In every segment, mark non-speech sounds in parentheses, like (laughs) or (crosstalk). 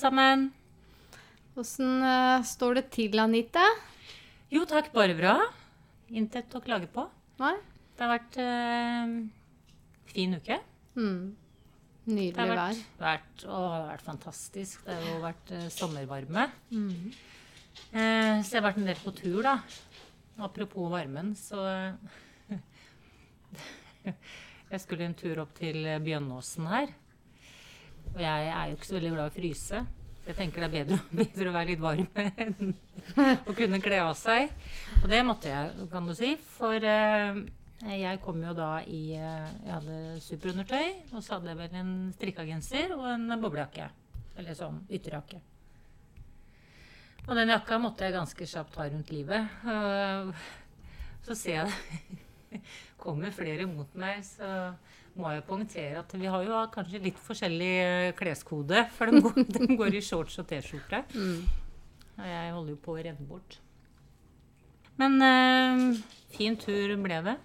sammen. Åssen uh, står det til, Anita? Jo takk, bare bra. Intet å klage på. Nei? Det har vært uh, fin uke. Mm. Nydelig Det har vær. vært, vært, å, det har vært fantastisk. Det har jo vært uh, sommervarme. Mm. Uh, så jeg har vært en del på tur, da. Apropos varmen, så (laughs) Jeg skulle en tur opp til Bjønnåsen her. Og jeg er jo ikke så veldig glad i å fryse. Jeg tenker det er bedre, (laughs) bedre å være litt varm (laughs) enn å kunne kle av seg. Og det måtte jeg, kan du si. For eh, jeg kom jo da i eh, Jeg hadde superundertøy, og så hadde jeg vel en strikka genser og en boblejakke. Eller sånn ytterjakke. Og den jakka måtte jeg ganske kjapt ha rundt livet. Uh, så ser jeg (laughs) det kommer flere mot meg, så må jeg poengtere at vi har jo kanskje litt forskjellig eh, kleskode. For de går, de går i shorts og T-skjorte. Mm. Og jeg holder jo på å renne bort. Men eh, fin tur ble det.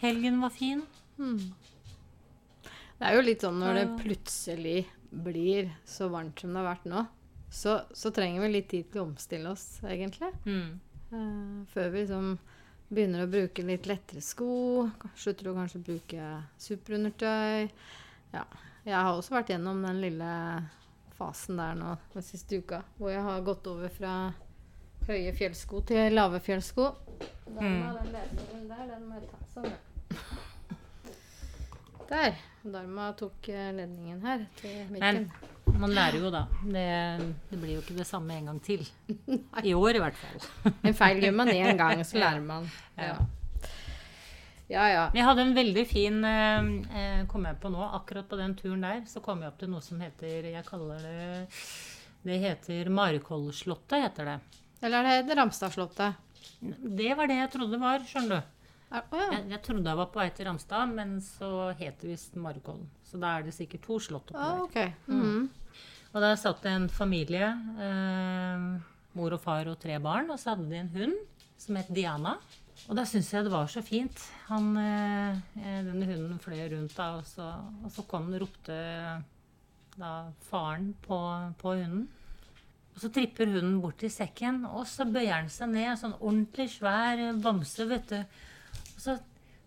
Helgen var fin. Mm. Det er jo litt sånn når det plutselig blir så varmt som det har vært nå, så, så trenger vi litt tid til å omstille oss, egentlig. Mm. Uh, før vi liksom begynner å bruke litt lettere sko. Slutter å kanskje bruke superundertøy. Ja. Jeg har også vært gjennom den lille fasen der nå den siste uka, hvor jeg har gått over fra høye fjellsko til lave fjellsko. Må Mm. den ledningen der, den må jeg ta sånn. Der. Darma tok eh, ledningen her til Men mikken. Man lærer jo, da. Det, det blir jo ikke det samme en gang til. (laughs) I år, i hvert fall. (laughs) En feil gjør man én gang, så (laughs) lærer man. Ja. Ja. ja. Vi hadde en veldig fin eh, eh, Kom jeg på nå, akkurat på den turen der, så kom jeg opp til noe som heter Jeg kaller det Det heter Markollslottet, heter det. Eller er det Ramstadslottet? Det var det jeg trodde det var, skjønner du. Ja. Jeg, jeg trodde jeg var på vei til Ramstad, men så het det visst Markollen. Så da er det sikkert to slott oppi Ah, der. mm. mm. Og der satt det en familie, eh, mor og far og tre barn, og så hadde de en hund som het Diana. Og da syntes jeg det var så fint. Han, eh, eh, denne hunden fløy rundt da, og så, og så kom den og ropte da faren på, på hunden. Og så tripper hunden bort til sekken, og så bøyer han seg ned, sånn ordentlig svær bamse, vet du. Og så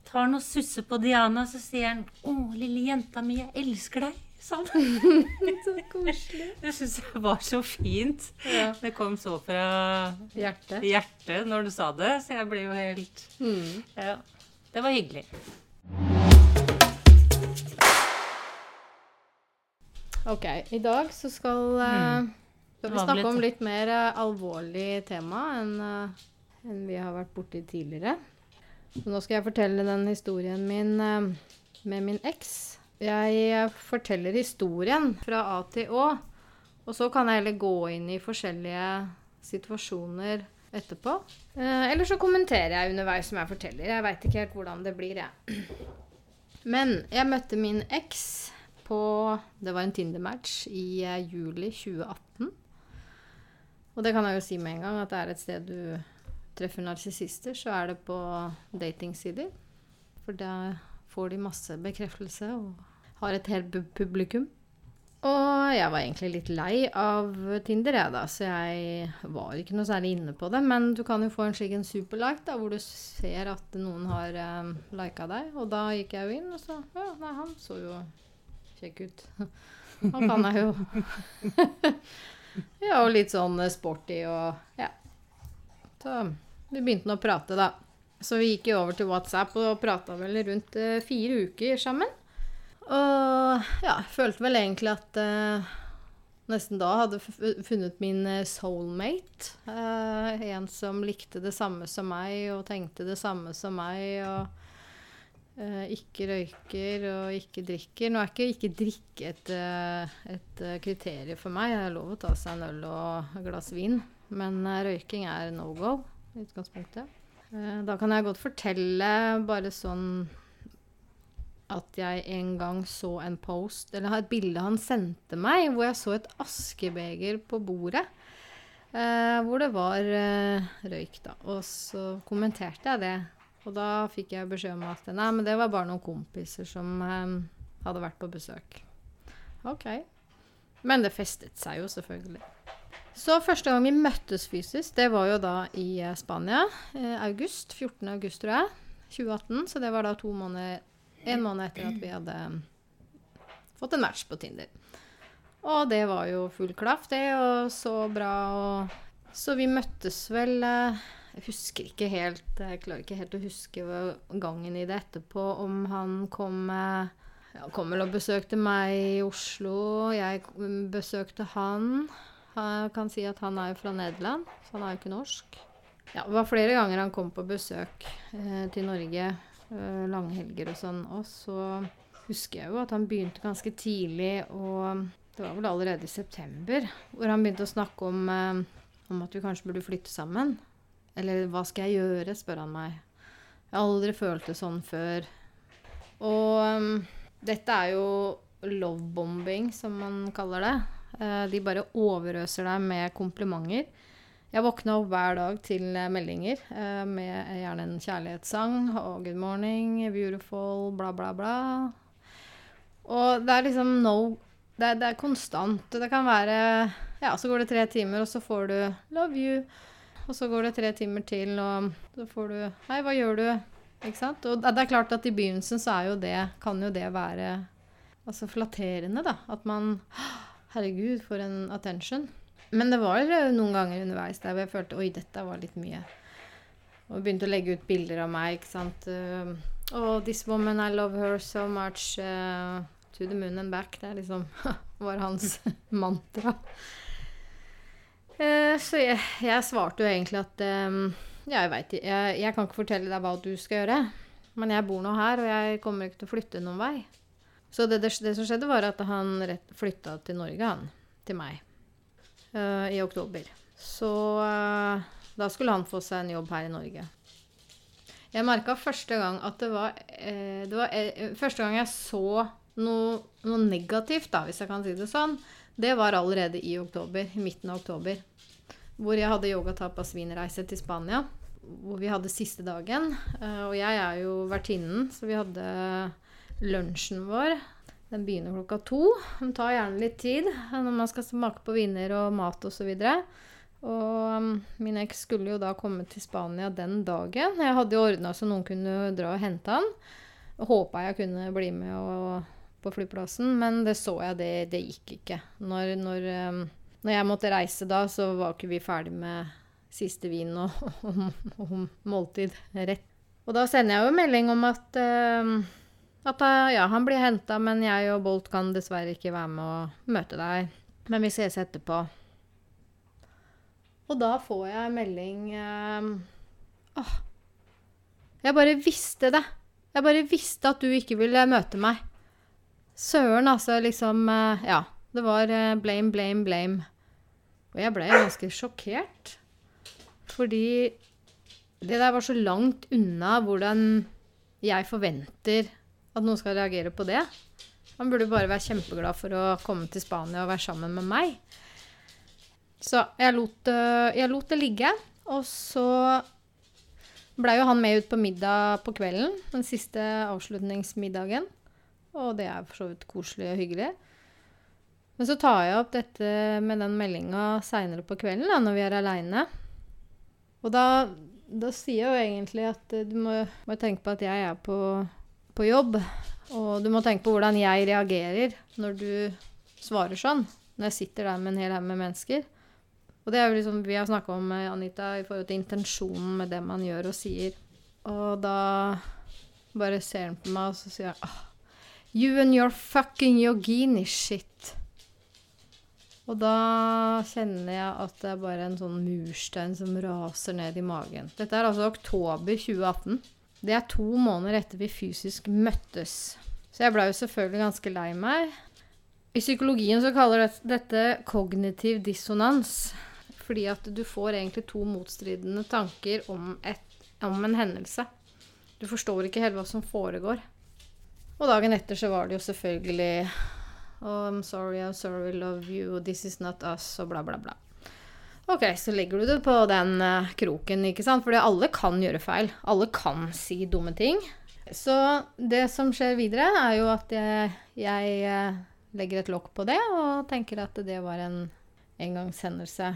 tar han og susser på Diana, så sier han 'Å, lille jenta mi, jeg elsker deg', sa han. (laughs) Så koselig. Det syns jeg var så fint. Ja. Det kom så fra hjertet. hjertet når du sa det, så jeg ble jo helt Mm. Ja. Det var hyggelig. Ok, i dag så skal, eh, Mm. skal vi snakke om litt mer uh, alvorlig tema enn uh, enn vi har vært borti tidligere. Nå skal jeg fortelle den historien min eh, med min eks. Jeg eh, forteller historien fra A til Å, og så kan jeg heller gå inn i forskjellige situasjoner etterpå. Eh, eller så kommenterer jeg underveis som jeg forteller. Jeg veit ikke helt hvordan det blir, jeg. (clears throat) Men jeg møtte min eks på Det var en Tinder-match i juli 2018. Og det kan jeg jo si med en gang, at det er et sted du treffer narsissister, så er det på datingsider. For da får de masse bekreftelse og har et helt publikum. Og jeg var egentlig litt lei av Tinder, jeg, da, så jeg var ikke noe særlig inne på det. Men du kan jo få en slik en superlike, da, hvor du ser at noen har um, lika deg. Og da gikk jeg jo inn, og så Ja, nei, han så jo kjekk ut. (laughs) Han kan jeg jo. (laughs) ja, og litt sånn eh, sporty og Ja. Så vi begynte nå å prate, da. Så vi gikk jo over til WhatsApp og prata vel rundt eh, fire uker sammen. Og ja, følte vel egentlig at eh, nesten da hadde jeg funnet min eh, soulmate. Eh, en som likte det samme som meg og tenkte det samme som meg. og eh, ikke røyker og ikke drikker. Nå er ikke ikke drikke et, eh, et kriterium for meg. Det er lov å ta seg en øl og et glass vin. Men røyking er no go utgangspunktet. Eh, da kan jeg godt fortelle bare sånn at jeg en gang så en post, eller et bilde han sendte meg, hvor jeg så et askebeger på bordet. Eh, hvor det var eh, røyk, da. Og så kommenterte jeg det. Og da fikk jeg beskjed om at nei, men det var bare noen kompiser som eh, hadde vært på besøk. OK. Men det festet seg jo, selvfølgelig. Så første gang vi møttes fysisk, det var jo da i eh, Spania. Eh, august. 14. august, tror jeg. 2018. Så det var da to måneder En måned etter at vi hadde fått en match på Tinder. Og det var jo full klaff, det, og så bra og Så vi møttes vel eh, Jeg husker ikke helt Jeg klarer ikke helt å huske gangen i det etterpå, om han kom eh, ja, kom vel og besøkte meg i Oslo. Jeg mm, besøkte han. Jeg kan si at han er jo fra Nederland, så han er jo ikke norsk. Ja, det var flere ganger han kom på besøk eh, til Norge, eh, langhelger og sånn. Og så husker jeg jo at han begynte ganske tidlig, og det var vel allerede i september, hvor han begynte å snakke om, eh, om at vi kanskje burde flytte sammen. Eller hva skal jeg gjøre, spør han meg. Jeg har aldri følt det sånn før. Og um, dette er jo lovebombing, som man kaller det. Eh, de bare overøser deg med komplimenter. Jeg våkna opp hver dag til eh, meldinger eh, med gjerne en kjærlighetssang. Og 'good morning', 'beautiful', bla, bla, bla. Og det er liksom no Det er, det er konstant. Det kan være Ja, så går det tre timer, og så får du 'love you'. Og så går det tre timer til, og så får du 'hei, hva gjør du?' Ikke sant? Og det er klart at i begynnelsen så er jo det Kan jo det være altså flatterende, da. At man Herregud, for en attention. Men det var noen ganger underveis der hvor jeg følte Oi, dette var litt mye. Og begynte å legge ut bilder av meg, ikke sant. Oh, this woman, I love her so much. Uh, to the moon and back. Det liksom (laughs) var hans (laughs) mantra. Uh, så jeg, jeg svarte jo egentlig at eh, jeg veit jeg, jeg kan ikke fortelle deg hva du skal gjøre. Men jeg bor nå her, og jeg kommer ikke til å flytte noen vei. Så det, det, det som skjedde, var at han rett, flytta til Norge, han. Til meg. Uh, I oktober. Så uh, da skulle han få seg en jobb her i Norge. Jeg merka første gang at det var, eh, det var eh, Første gang jeg så noe, noe negativt, da, hvis jeg kan si det sånn, det var allerede i oktober. I midten av oktober. Hvor jeg hadde yoga-tapas-vinreise til Spania. Hvor vi hadde siste dagen. Uh, og jeg er jo vertinnen, så vi hadde lunsjen vår. Den begynner klokka to. Den tar gjerne litt tid når man skal smake på viner og mat osv. Og og min eks skulle jo da komme til Spania den dagen. Jeg hadde jo ordna så noen kunne dra og hente han. Håpa jeg kunne bli med og, på flyplassen, men det så jeg, det, det gikk ikke. Når, når, um, når jeg måtte reise da, så var ikke vi ferdig med siste vin og, (laughs) og, og måltid rett. Og da sender jeg jo melding om at um, at uh, ja, han blir henta, men jeg og Bolt kan dessverre ikke være med og møte deg. Men vi ses etterpå. Og da får jeg melding eh, Åh. Jeg bare visste det. Jeg bare visste at du ikke ville møte meg. Søren, altså. Liksom eh, Ja. Det var eh, blame, blame, blame. Og jeg ble ganske sjokkert. Fordi det der var så langt unna hvordan jeg forventer at noen skal reagere på det. Han burde bare være kjempeglad for å komme til Spania og være sammen med meg. Så jeg lot, det- jeg lot det ligge. Og så blei jo han med ut på middag på kvelden. Den siste avslutningsmiddagen. Og det er for så vidt koselig og hyggelig. Men så tar jeg opp dette med den meldinga seinere på kvelden, da, når vi er aleine. Og da, da sier jeg jo egentlig at eh, du må, må tenke på at jeg er på, på jobb. Og du må tenke på hvordan jeg reagerer når du svarer sånn. Når jeg sitter der med en hel haug med mennesker. Og det er jo liksom vi har snakka om, med Anita, i forhold til intensjonen med det man gjør og sier. Og da bare ser han på meg, og så sier han oh, You and your fucking yogini shit. Og da kjenner jeg at det er bare en sånn murstein som raser ned i magen. Dette er altså oktober 2018. Det er to måneder etter vi fysisk møttes. Så jeg blei jo selvfølgelig ganske lei meg. I psykologien så kaller det dette kognitiv dissonans. Fordi at du får egentlig to motstridende tanker om, et, om en hendelse. Du forstår ikke helt hva som foregår. Og dagen etter så var det jo selvfølgelig Oh, I'm sorry, I'm sorry, love you, this is not us, og bla, bla, bla. Ok, så legger du det på den eh, kroken, ikke sant? Fordi alle kan gjøre feil. Alle kan si dumme ting. Så det som skjer videre, er jo at jeg, jeg eh, legger et lokk på det og tenker at det var en engangshendelse.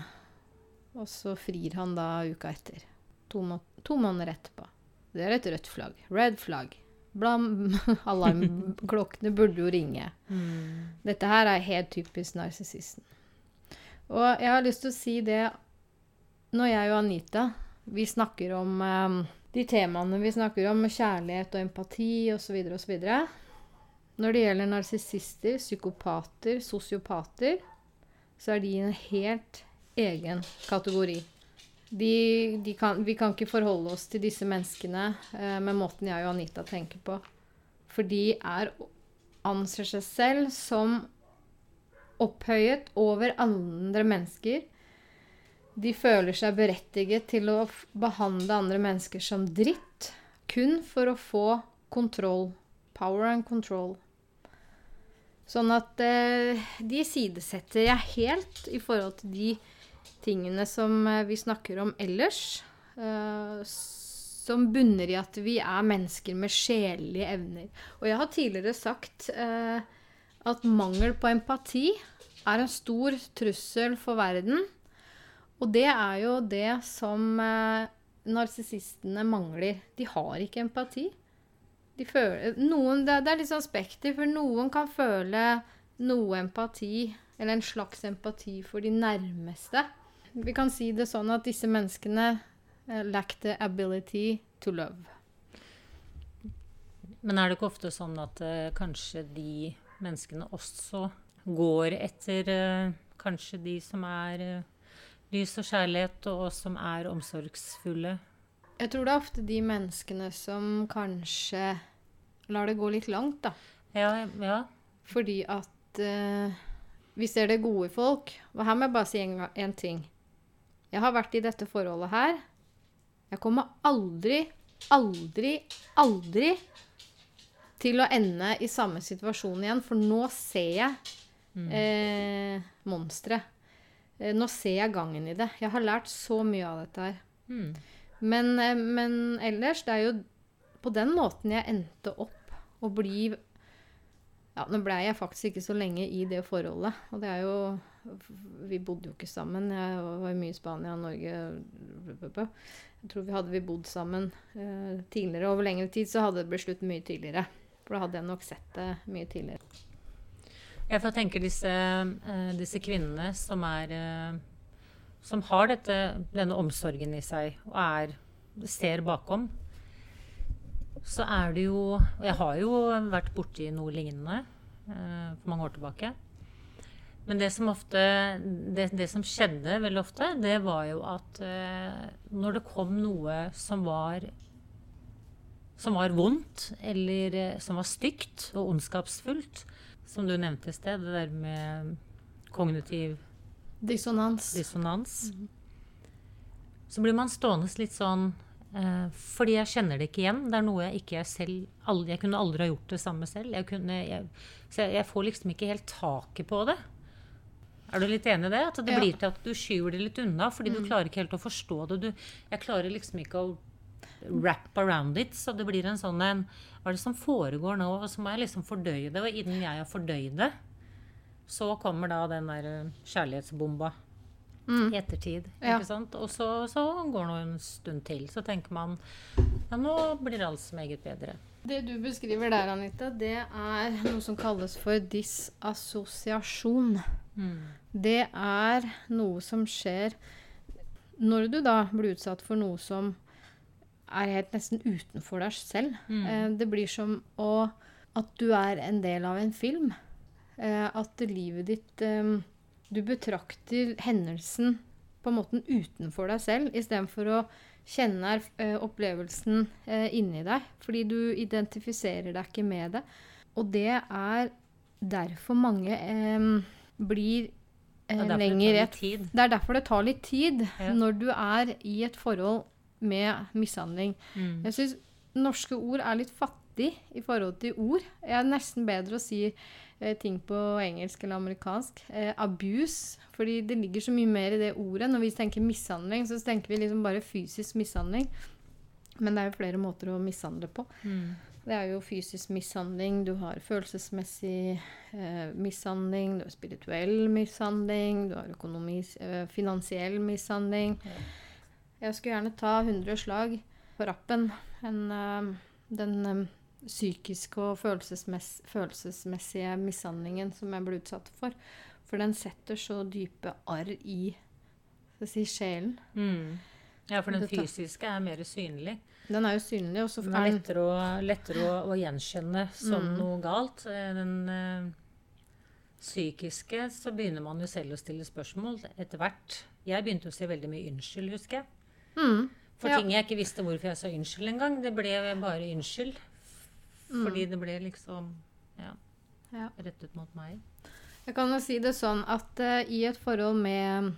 Og så frir han da uka etter. To, må to måneder etterpå. Det er et rødt flagg. Red flagg. Blam, (laughs) alarmklokkene burde jo ringe. Mm. Dette her er helt typisk narsissisten. Og jeg har lyst til å si det når jeg og Anita vi snakker om eh, de temaene vi snakker om, kjærlighet og empati osv. osv. Når det gjelder narsissister, psykopater, sosiopater, så er de i en helt egen kategori. De, de kan, vi kan ikke forholde oss til disse menneskene eh, med måten jeg og Anita tenker på. For de er, anser seg selv som opphøyet over andre mennesker. De føler seg berettiget til å behandle andre mennesker som dritt, kun for å få kontroll. Power and control. Sånn at eh, de sidesetter jeg helt i forhold til de tingene som eh, vi snakker om ellers. eh, som bunner i at vi er mennesker med sjelelige evner. Og jeg har tidligere sagt eh, at mangel på empati er en stor trussel for verden. Og det er jo det som eh, narsissistene mangler. De har ikke empati. De føler, noen, det, det er litt sånn spekter, for noen kan føle noe empati, eller en slags empati for de nærmeste. Vi kan si det sånn at disse menneskene eh, lack the ability to love. Men er det ikke ofte sånn at eh, kanskje de menneskene også går etter eh, kanskje de som er eh, lys og kjærlighet, og som er omsorgsfulle? Jeg tror det er ofte de menneskene som kanskje lar det gå litt langt, da. Ja, ja. Fordi at uh, vi ser det gode i folk. Og her må jeg bare si en, ting. Jeg har vært i dette forholdet her. Jeg kommer aldri, aldri, aldri til å ende i samme situasjon igjen, for nå ser jeg Mm. eh, monsteret. Eh, nå ser jeg gangen i det. Jeg har lært så mye av dette her. Mm. Men, eh, men ellers, det er jo på den måten jeg endte opp å bli Ja, nå blei jeg faktisk ikke så lenge i det forholdet. Og det er jo Vi bodde jo ikke sammen. Jeg var mye i Spania og Norge. Jeg tror vi hadde vi bodd sammen eh, tidligere. Over lengre tid så hadde det blitt slutt mye tidligere. For da hadde jeg nok sett det mye tidligere. Jeg får tenke disse, eh, disse kvinnene som er eh, Som har dette, denne omsorgen i seg og er ser bakom. Så er det jo jeg har jo vært borti noe lignende eh, for mange år tilbake. Men det som ofte det, det som skjedde veldig ofte, det var jo at når det kom noe som var som var vondt, eller eh, som var stygt og ondskapsfullt, som du nevnte i sted, det der med kognitiv Dissonans. dissonans, så blir man stående litt sånn eh, fordi jeg kjenner det ikke igjen. Det er noe jeg ikke selv aldri, Jeg kunne aldri ha gjort det samme selv. Jeg kunne, jeg, så jeg, jeg får liksom ikke helt taket på det. Er du litt enig i det? At det Ja. blir til at du skyver det litt unna fordi du klarer ikke helt å forstå det. Du, jeg klarer liksom ikke å wrap around it. Så det blir en sånn en Hva er det som foregår nå? Og så må jeg liksom fordøye det. Og innen jeg har fordøyd det, så kommer da den der eh, kjærlighetsbomba Mm. i ettertid. Ja. Ikke sant? Og så, så går det en stund til. Så tenker man ja, nå blir alt meget bedre. Det du beskriver der, Anita, det er noe som kalles for disassosiasjon. Mm. Det er noe som skjer når du da blir utsatt for noe som er helt nesten utenfor deg selv. Mm. Eh, det blir som å, at du er en del av en film. Eh, at livet ditt eh, Du betrakter hendelsen på en måte utenfor deg selv, istedenfor å kjenne opplevelsen inni deg. Fordi du identifiserer deg ikke med det. Og det er derfor mange blir lenger det det er derfor det tar litt tid Ja. når du er i et forhold med mishandling. Mm. Jeg syns norske ord er litt fattig i forhold til ord. Jeg er nesten bedre å si eh, ting på engelsk eller amerikansk. Eh, abuse. Fordi det ligger så mye mer i det ordet. Når vi tenker mishandling, så tenker vi liksom bare fysisk mishandling. Men det er jo flere måter å mishandle på. Mm. Det er jo fysisk mishandling, du har følelsesmessig eh, mishandling, du har spirituell mishandling, du har økonomisk, eh, finansiell mishandling. Ja. Jeg skulle gjerne ta 100 slag på rappen. enn uh, den eh, psykiske og følelsesmess følelsesmessige mishandlingen som jeg ble utsatt for. For den setter så dype arr i si, sjelen. Mm. Ja, for den fysiske er mer synlig. Den er jo synlig, og så Den er er lettere å, lettere å, å gjenkjenne som Mm. noe galt. Eh, Den øh, psykiske så begynner man jo selv å stille spørsmål etter hvert. Jeg begynte å si veldig mye unnskyld, husker jeg. Mm. For Ja. ting jeg ikke visste hvorfor jeg sa unnskyld engang. Det ble bare unnskyld. Fordi det ble liksom ja, Ja. rettet mot meg. Jeg kan jo si det sånn at uh, i et forhold med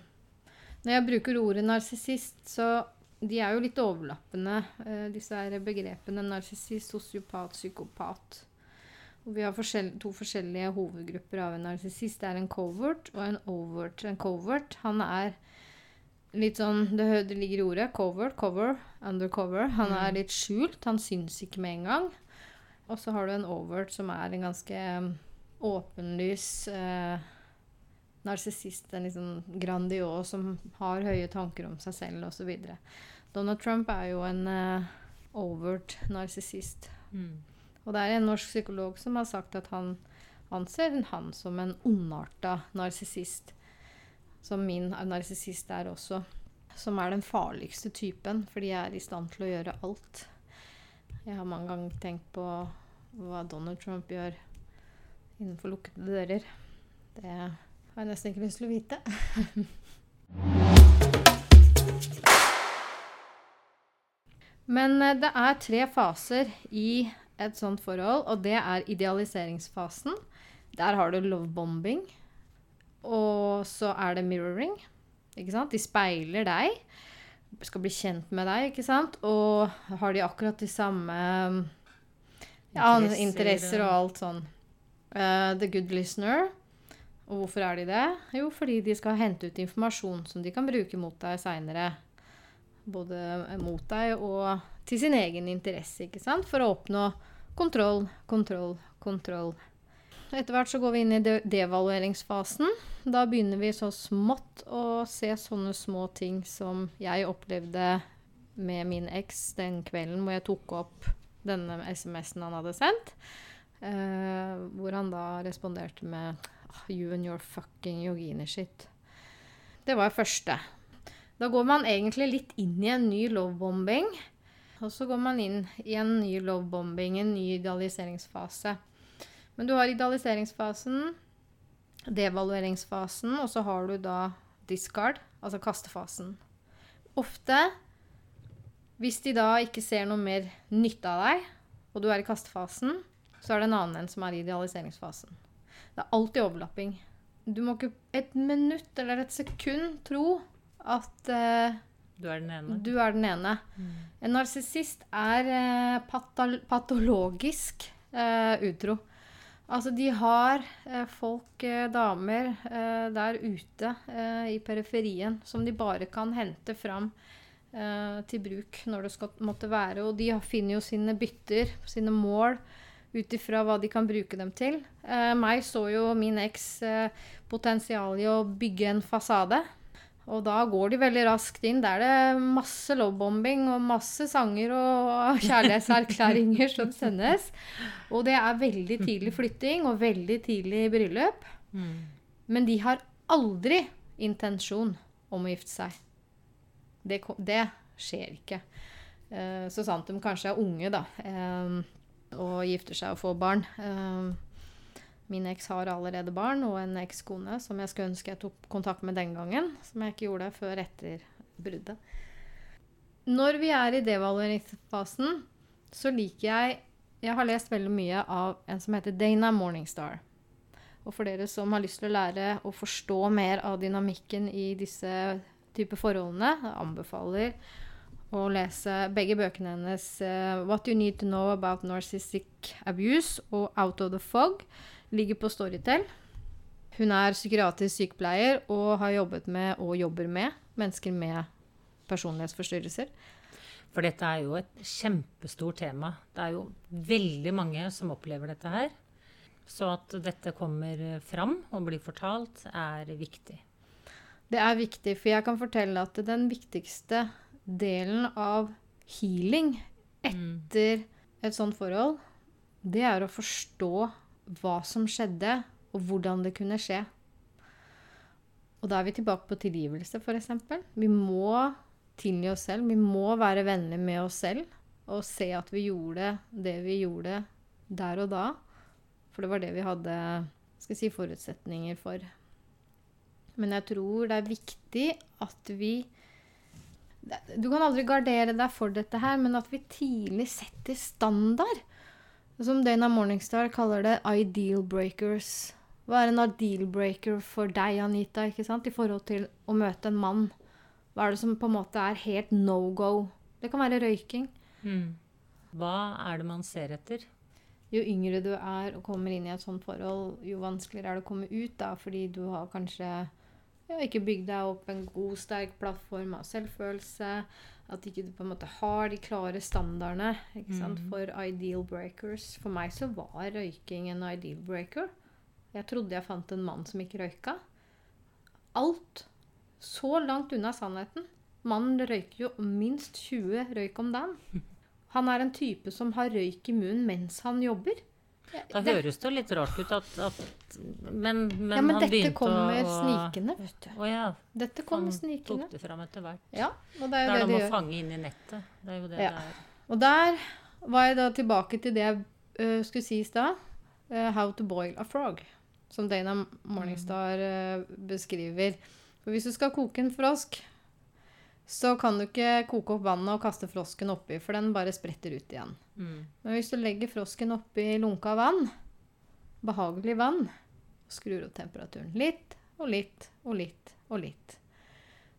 Når jeg bruker ordet narsissist, så de er jo litt overlappende, uh, disse her begrepene narsissist, sosiopat, psykopat. Og vi har forskjell to forskjellige hovedgrupper av en narsissist. Det er en covert og en overt. En covert, han er litt sånn Det, det ligger i ordet. Cover, cover, undercover. Han er litt skjult. Han syns ikke med en gang. Og så har du en overt som er en ganske eh, åpenlys eh, narsissist. En liksom grandios som har høye tanker om seg selv osv. Donald Trump er jo en eh, overt narsissist. Mm. Og det er en norsk psykolog som har sagt at han anser han som en ondarta narsissist. Som min narsissist er også. Som er den farligste typen, fordi jeg er i stand til å gjøre alt. Jeg har mange ganger tenkt på hva Donald Trump gjør innenfor lukkede dører. Det har jeg nesten ikke lyst til å vite. (laughs) Men eh, det er tre faser i et sånt forhold, og det er idealiseringsfasen. Der har du lovebombing. Og så er det mirroring. Ikke sant? De speiler deg. Skal bli kjent med deg, ikke sant? Og har de akkurat de samme ja, Interesser, interesser og alt sånn. Uh, the good listener. Og hvorfor er de det? Jo, fordi de skal hente ut informasjon som de kan bruke mot deg seinere. Både mot deg og til sin egen interesse, ikke sant? For å oppnå kontroll, kontroll, kontroll. Etter hvert så går vi inn i de devalueringsfasen. Da begynner vi så smått å se sånne små ting som jeg opplevde med min eks den kvelden hvor jeg tok opp denne SMS-en han hadde sendt. Uh, hvor han da responderte med oh, You and your fucking yogini-shit. Det var første. Da går man egentlig litt inn i en ny lovebombing. Og så går man inn i en ny lovebombing, en ny idealiseringsfase. Men du har idealiseringsfasen, devalueringsfasen, og så har du da discard, altså kastefasen. Ofte, hvis de da ikke ser noe mer nytte av deg, og du er i kastefasen, så er det en annen enn som er i idealiseringsfasen. Det er alltid overlapping. Du må ikke et minutt eller et sekund tro at uh, Du er den ene. du er den ene. En narsissist er uh, patologisk uh, utro. Altså, de har eh, folk, eh, damer, eh, der ute i periferien som de bare kan hente fram til bruk når det skal måtte være. Og de finner jo sine bytter, sine mål, ut ifra hva de kan bruke dem til. Meg så jo min eks potensial i å bygge en fasade. Og da går de veldig raskt inn. Der er det masse lovebombing og masse sanger og (laughs) kjærlighetserklæringer som sendes. Og det er veldig tidlig flytting og veldig tidlig bryllup. Mm. Men de har aldri intensjon om å gifte seg. Det, det skjer ikke. Eh, så sant de kanskje er unge, da. eh, og gifter seg og får barn. Min eks har allerede barn og en ekskone som jeg skulle ønske jeg tok kontakt med den gangen. Som jeg ikke gjorde før etter bruddet. Når vi er i devalueringsfasen, så liker jeg Jeg har lest veldig mye av en som heter Dana Morningstar. Og for dere som har lyst til å lære å forstå mer av dynamikken i disse type forholdene, jeg anbefaler å lese begge bøkene hennes eh, 'What You Need To Know About Narcissistic Abuse' og 'Out of the Fog'. Ligger på Storytel. Hun er psykiatrisk sykepleier og har jobbet med og jobber med mennesker med personlighetsforstyrrelser. For dette er jo et kjempestort tema. Det er jo veldig mange som opplever dette her. Så at dette kommer fram og blir fortalt, er viktig. Det er viktig, for jeg kan fortelle at den viktigste delen av healing etter et sånt forhold, det er å forstå hva som skjedde, og hvordan det kunne skje. Og da er vi tilbake på tilgivelse, f.eks. Vi må tilgi oss selv. Vi må være venner med oss selv og se at vi gjorde det vi gjorde der og da. For det var det vi hadde skal si, forutsetninger for. Men jeg tror det er viktig at vi Du kan aldri gardere deg for dette her, men at vi tidlig setter standard. Som Dana Morningstar kaller det 'ideal breakers'. Hva er en ideal breaker for deg, Anita, ikke sant? i forhold til å møte en mann? Hva er det som på en måte er helt no go? Det kan være røyking. Mm. Hva er det man ser etter? Jo yngre du er og kommer inn i et sånt forhold, jo vanskeligere er det å komme ut, da, fordi du har kanskje ja, ikke bygd deg opp en god, sterk plattform av selvfølelse. At ikke du på en måte har de klare standardene sant, Mm. for ideal breakers. For meg så var røyking en ideal breaker. Jeg trodde jeg fant en mann som ikke røyka. Alt så langt unna sannheten. Mannen røyker jo minst 20 røyk om dagen. (laughs) Han er en type som har røyk i munnen mens han jobber. Da Det- høres det litt rart ut at, at Men, men, ja, men han begynte kommer å snikende, vet du. Å ja. Dette kommer Han snikende. tok det fram etter hvert. Ja, og det Det er jo er det det er med å fange inn i nettet. Det er jo det Ja. det er. Og der var jeg da tilbake til det jeg uh, skulle si i stad. Uh, how to boil a frog. Som Dana Morningstar uh, beskriver. For hvis du skal koke en frosk, så kan du ikke koke opp vannet og kaste frosken oppi, for den bare spretter ut igjen. Mm. Men hvis du legger frosken oppi lunka vann, behagelig vann, og skrur opp temperaturen litt og litt og litt og litt,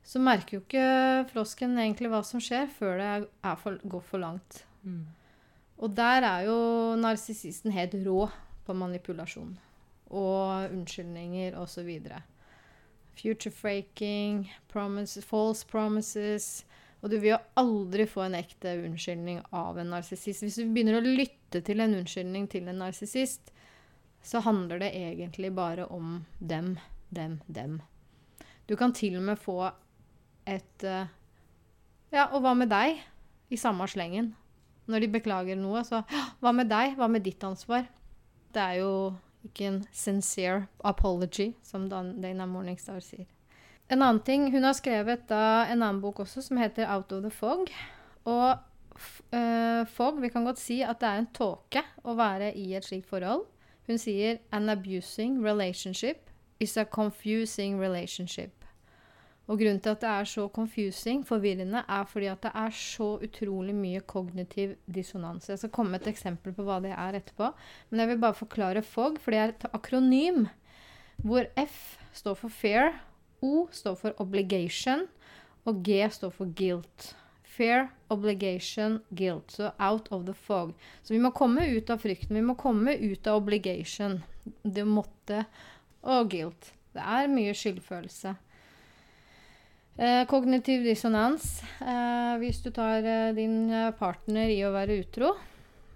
så merker jo ikke frosken egentlig hva som skjer, før det for, går for langt. Mm. Og der er jo narsissisten helt rå på manipulasjon og unnskyldninger osv. Future faking, promises, false promises Og du vil jo aldri få en ekte unnskyldning av en narsissist. Hvis du begynner å lytte til en unnskyldning til en narsissist, så handler det egentlig bare om dem, dem, dem. Du kan til og med få et eh, Ja, og hva med deg? I samme slengen. Når de beklager noe, så «Hå, Hva med deg? Hva med ditt ansvar? Det er jo ikke en sincere apology, som Dana Morningstar sier. En annen ting, Hun har skrevet da en annen bok også, som heter 'Out of the Fog'. Og eh, fog, vi kan godt si at det er en tåke å være i et slikt forhold. Hun sier 'an abusing relationship is a confusing relationship'. Og grunnen til at det er så confusing, forvirrende, er fordi at det er så utrolig mye kognitiv dissonans. Jeg skal komme med et eksempel på hva det er etterpå. Men jeg vil bare forklare FOG, for det er et akronym hvor F står for fair, O står for obligation, og G står for guilt. Fair, obligation, guilt. Så out of the fog. Så vi må komme ut av frykten. Vi må komme ut av obligation. Det måtte Og guilt. Det er mye skyldfølelse. Eh, kognitiv dissonans. Eh, hvis du tar eh, din partner i å være utro,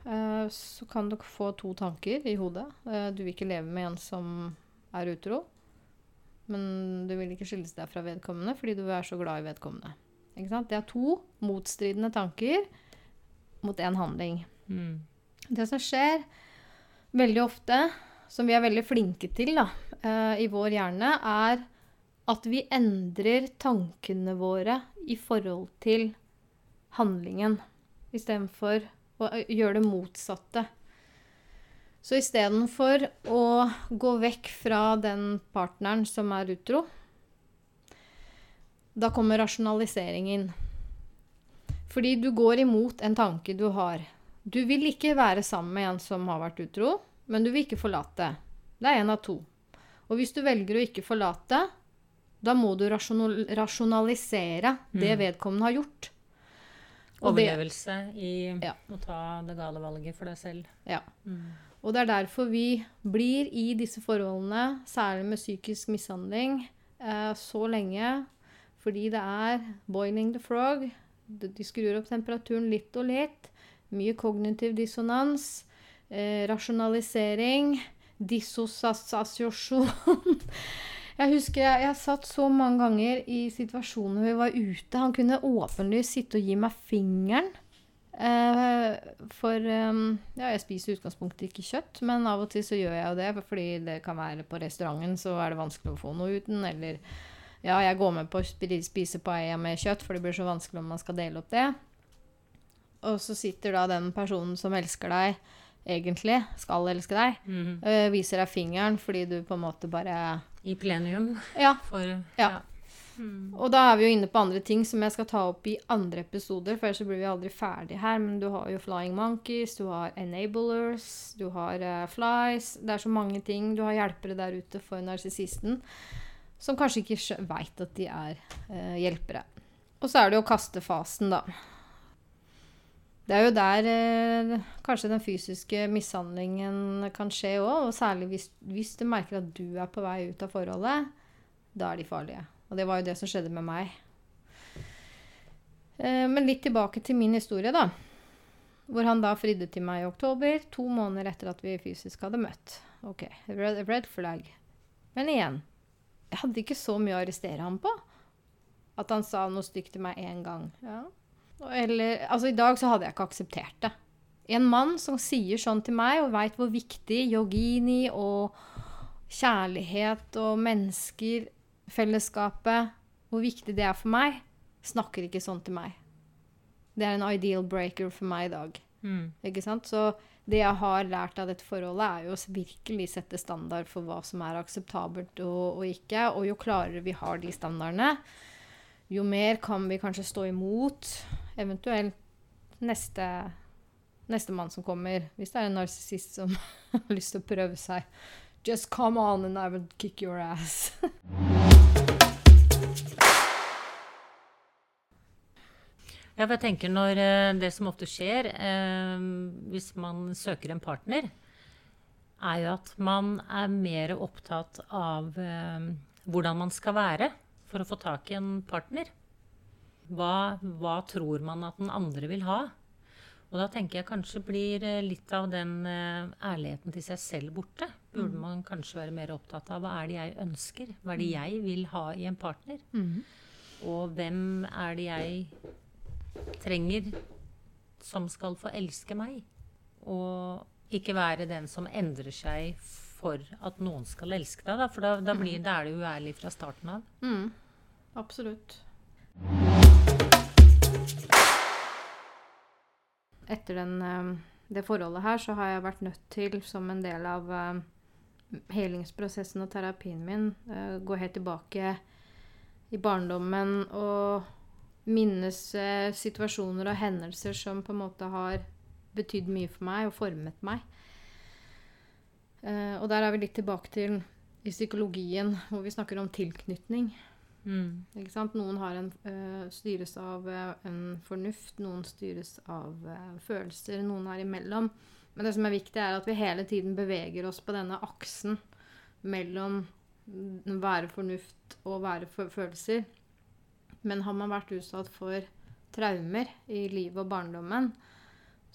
eh, så kan du få to tanker i hodet. Du vil ikke leve med en som er utro, men du vil ikke skilles deg fra vedkommende fordi du er så glad i vedkommende. Ikke sant? Det er to motstridende tanker mot én handling. Mm. Det som skjer veldig ofte, som vi er veldig flinke til da, eh, i vår hjerne, er at vi endrer tankene våre i forhold til handlingen, istedenfor å gjøre det motsatte. Så istedenfor å gå vekk fra den partneren som er utro, da kommer rasjonalisering inn. Fordi du går imot en tanke du har. Du vil ikke være sammen med en som har vært utro, men du vil ikke forlate. Det er én av to. Og hvis du velger å ikke forlate, da må du rasjonal rasjonalisere det Mm. vedkommende har gjort. Og det- Overlevelse i Ja. å ta det gale valget for deg selv. Ja. Mm. Og det er derfor vi blir i disse forholdene, særlig med psykisk mishandling, eh, så lenge. Fordi det er boiling the frog. de de skrur opp temperaturen litt og litt. Mye kognitiv dissonans. Eh, rasjonalisering. Dissosiasjon. (laughs) Jeg husker jeg, jeg satt så mange ganger i situasjoner hvor vi var ute. Han kunne åpenlyst sitte og gi meg fingeren. Eh, for um, Ja, jeg spiser i utgangspunktet ikke kjøtt, men av og til så gjør jeg jo det. Fordi det kan være på restauranten så er det vanskelig å få noe uten. Eller ja, jeg går med på å spi- spise paella med kjøtt, for det blir så vanskelig om man skal dele opp det. Og så sitter da den personen som elsker deg, egentlig, skal elske deg, Mhm. eh, viser deg fingeren fordi du på en måte bare I plenium Ja. for Ja. Og da er vi jo inne på andre ting som jeg skal ta opp i andre episoder, for ellers så blir vi aldri ferdig her. Men du har jo flying monkeys, du har enablers, du har uh, flies Det er så mange ting. Du har hjelpere der ute for narsissisten som kanskje ikke veit at de er uh, hjelpere. Og så er det jo kastefasen, da. Det er jo der eh, kanskje den fysiske mishandlingen kan skje òg, og særlig hvis, hvis du merker at du er på vei ut av forholdet. Da er de farlige. Og det var jo det som skjedde med meg. Eh, men litt tilbake til min historie, da. Hvor han da fridde til meg i oktober, to måneder etter at vi fysisk hadde møtt. Ok, red, red flag. Men igjen, jeg hadde ikke så mye å arrestere ham på. At han sa noe stygt til meg én gang. Ja. Eller, altså I dag så hadde jeg ikke akseptert det. En mann som sier sånn til meg, og veit hvor viktig yogini og kjærlighet og mennesker, fellesskapet, hvor viktig det er for meg, snakker ikke sånn til meg. Det er en ideal breaker for meg i dag. Mm. Ikke sant? Så det jeg har lært av dette forholdet, er jo å virkelig sette standard for hva som er akseptabelt og, og ikke. Og jo klarere vi har de standardene, jo mer kan vi kanskje stå imot eventuelt neste, mann som kommer. Hvis det er en narsissist som (laughs) har lyst til å prøve seg. Just come on and I will kick your ass. Ja, for jeg tenker når eh, det som ofte skjer eh, hvis man søker en partner, er jo at man er mer opptatt av eh, hvordan man skal være for å få tak i en partner. Hva, hva tror man at den andre vil ha? Og da tenker jeg kanskje blir eh, litt av den eh, ærligheten til seg selv borte. Burde man kanskje være mer opptatt av hva er det jeg ønsker? Hva er det jeg vil ha i en partner? Og hvem er det jeg trenger som skal få elske meg. Og ikke være den som endrer seg for at noen skal elske deg. Da, for da, da, blir, da er det uærlig fra starten av. Mm, absolutt. Etter den, eh, det forholdet her, så har jeg vært nødt til, som en del av eh, helingsprosessen og terapien min, eh, gå helt tilbake i barndommen og minnes situasjoner og hendelser som på en måte har betydd mye for meg og formet meg. Og der er vi litt tilbake til i psykologien, hvor vi snakker om tilknytning. Mm. Noen en, uh, styres av uh, en fornuft, noen styres av uh, følelser, noen er imellom. Men det som er viktig, er at vi hele tiden beveger oss på denne aksen mellom være fornuft og være følelser. Men har man vært utsatt for traumer i livet og barndommen,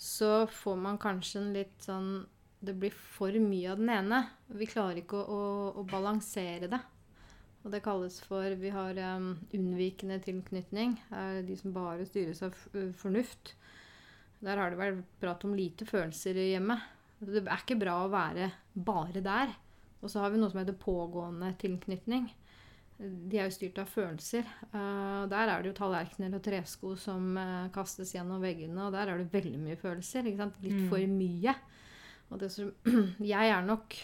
så får man kanskje en litt sånn Det blir for mye av den ene. Vi klarer ikke å, å, å balansere det. Og det kalles for Vi har um, unnvikende tilknytning. Er de som bare styres av fornuft. Der har det vært prat om lite følelser i hjemmet. Det er ikke bra å være bare der. Og så har vi noe som heter pågående tilknytning. De er jo styrt av følelser. Uh, der er det jo tallerkener og tresko som uh, kastes gjennom veggene, og der er det veldig mye følelser. Litt Mm. for mye. Og det som (clears throat) Jeg er nok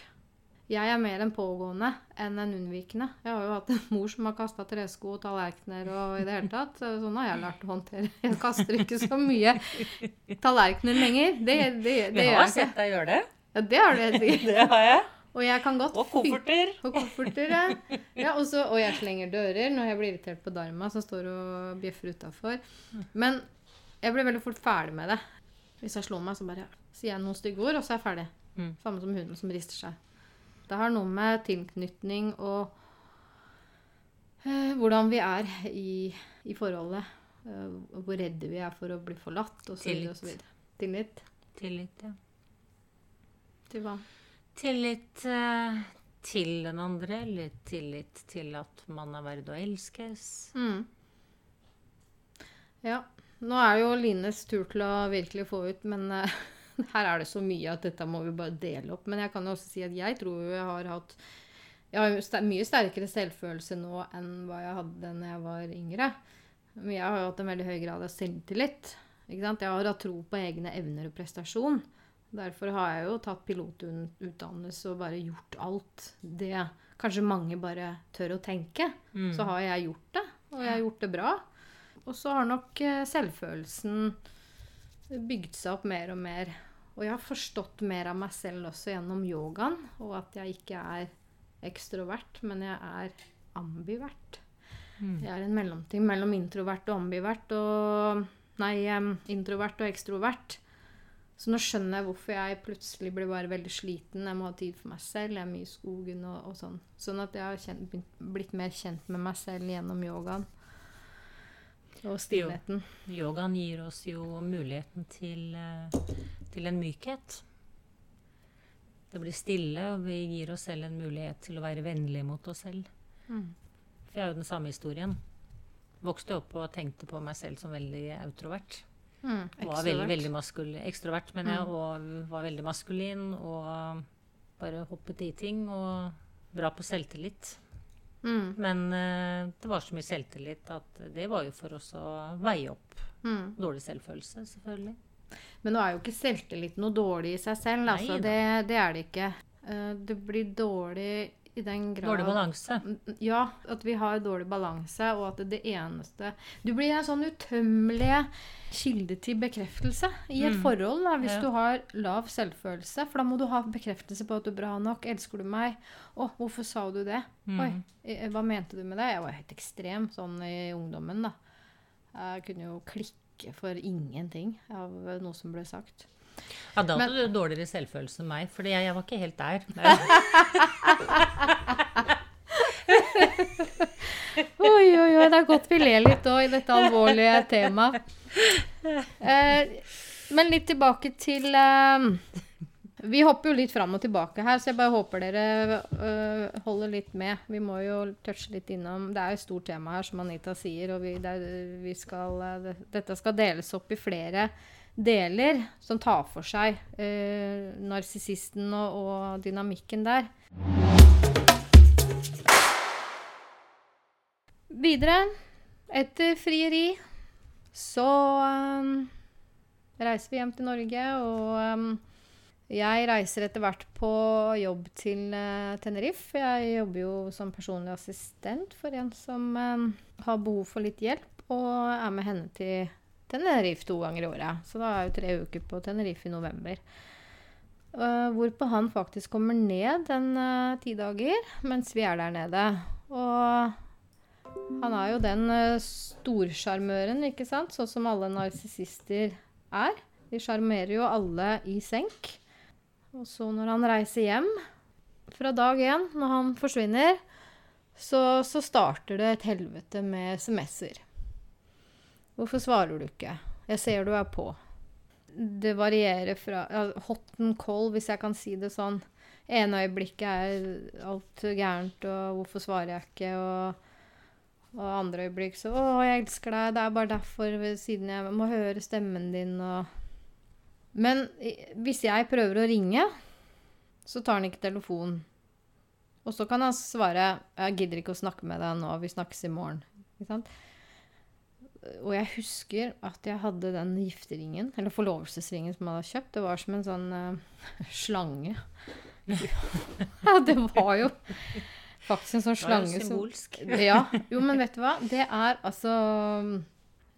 jeg er mer en pågående enn en unnvikende. Jeg har jo hatt en mor som har kasta tresko og tallerkener og i det hele tatt. Sånn har jeg lært å håndtere. Jeg kaster ikke så mye tallerkener lenger. Det, det, det, Jeg gjør har jeg ikke. sett deg gjøre det. Ja, det har du helt sikkert. (laughs) Det har jeg. Og jeg kan godt Og kofferter. og kofferter, ja. ja også, og jeg slenger dører når jeg blir irritert på Dharma, som står og bjeffer utafor. Men jeg blir veldig fort ferdig med det. Hvis jeg slår meg, så bare sier jeg noen stygge ord, og så er jeg ferdig. Mm. Samme som hunden som rister seg. Det har noe med tilknytning og eh, hvordan vi er i, i forholdet. eh, hvor redde vi er for å bli forlatt osv. Tillit. Tillit Tillit, ja. til hva? Tillit eh, til den andre, eller tillit til at man er verd å elskes. Mm. Ja. Nå er det jo Lines tur til å virkelig få ut, men (laughs) (laughs) her er det så mye at dette må vi bare dele opp. Men jeg kan jo også si at jeg tror jeg har hatt Jeg har mye sterkere selvfølelse nå enn hva jeg hadde da jeg var yngre. Men jeg har jo hatt en veldig høy grad av selvtillit. Jeg har hatt tro på egne evner og prestasjon. Derfor har jeg jo tatt pilotutdannelse og bare gjort alt det kanskje mange bare tør å tenke. Mm. Så har jeg gjort det, og jeg har gjort det bra. Og så har nok eh, selvfølelsen bygd seg opp mer og mer. Og jeg har forstått mer av meg selv også gjennom yogaen, og at jeg ikke er ekstrovert, men jeg er ambivert. Mm. Jeg er en mellomting mellom introvert og ambivert og Nei, introvert og ekstrovert. Så nå skjønner jeg hvorfor jeg plutselig blir bare veldig sliten. Jeg må ha tid for meg selv. Jeg er mye i skogen og, og sånn. Sånn at jeg har kjent, blitt mer kjent med meg selv gjennom yogaen. Og stillheten. Yogaen gir oss jo muligheten til, eh, til en mykhet. Det blir stille, og vi gir oss selv en mulighet til å være vennlige mot oss selv. Mm. For jeg har jo den samme historien. Vokste opp og tenkte på meg selv som veldig outrovert. Mm. Var veldig, veldig maskul ekstrovert, men jeg, Mm. og var veldig maskulin. Og bare hoppet i ting. Og bra på selvtillit. Mm. Men uh, det var så mye selvtillit at det var jo for oss å veie opp Mm. dårlig selvfølelse, selvfølgelig. Men nå er jo ikke selvtillit noe dårlig i seg selv. Altså. Nei. Det, det er det ikke. Uh, Det blir dårlig i den grad Dårlig balanse. Ja, at vi har dårlig balanse, og at det eneste Du blir en sånn utømmelig kilde til bekreftelse i et Mm. forhold da, hvis Ja. du har lav selvfølelse. For da må du ha bekreftelse på at du er bra nok. Elsker du meg? Å, hvorfor sa du det? Mm. Oi, eh, hva mente du med det? Jeg var helt ekstrem sånn i ungdommen, da. Jeg kunne jo klikke for ingenting av noe som ble sagt. Ja, da Men- hadde du dårligere selvfølelse enn meg, for jeg, jeg var ikke helt der. (laughs) Oi, oi, oi, det er godt vi ler litt òg i dette alvorlige temaet. Eh, men litt tilbake til eh, Vi hopper jo litt fram og tilbake her, så jeg bare håper dere eh, holder litt med. Vi må jo touche litt innom Det er jo et stort tema her, som Anita sier, og vi, det, vi skal, eh, det, dette skal deles opp i flere deler som tar for seg eh, narsissisten og, og dynamikken der. Videre, etter frieri, så um, reiser vi hjem til Norge, og um, jeg reiser etter hvert på jobb til uh, Tenerife. Jeg jobber jo som personlig assistent for en som um, har behov for litt hjelp, og er med henne til Tenerife to ganger i året. Så da er jo tre uker på Tenerife i november. Uh, hvorpå han faktisk kommer ned en uh, ti dager mens vi er der nede. Og han er jo den uh, storsjarmøren, ikke sant? Sånn som alle narsissister er. De sjarmerer jo alle i senk. Og så når han reiser hjem, fra dag én, når han forsvinner, så, så starter det et helvete med SMS-er. Hvorfor svarer du ikke? Jeg ser du er på. Det varierer fra hot and cold, hvis jeg kan si det sånn. ene øyeblikket er alt gærent, og hvorfor svarer jeg ikke? Og, og andre øyeblikk så 'Å, jeg elsker deg. Det er bare derfor, siden jeg må høre stemmen din', og Men hvis jeg prøver å ringe, så tar han ikke telefonen. Og så kan han svare 'Jeg gidder ikke å snakke med deg nå. Vi snakkes i morgen'. Ikke sant? Og jeg husker at jeg hadde den gifteringen, eller forlovelsesringen som jeg hadde kjøpt. Det var som en sånn uh, slange. ja, det var jo faktisk en sånn Det var jo symbolsk. som ja. Jo, men vet du hva? Det er altså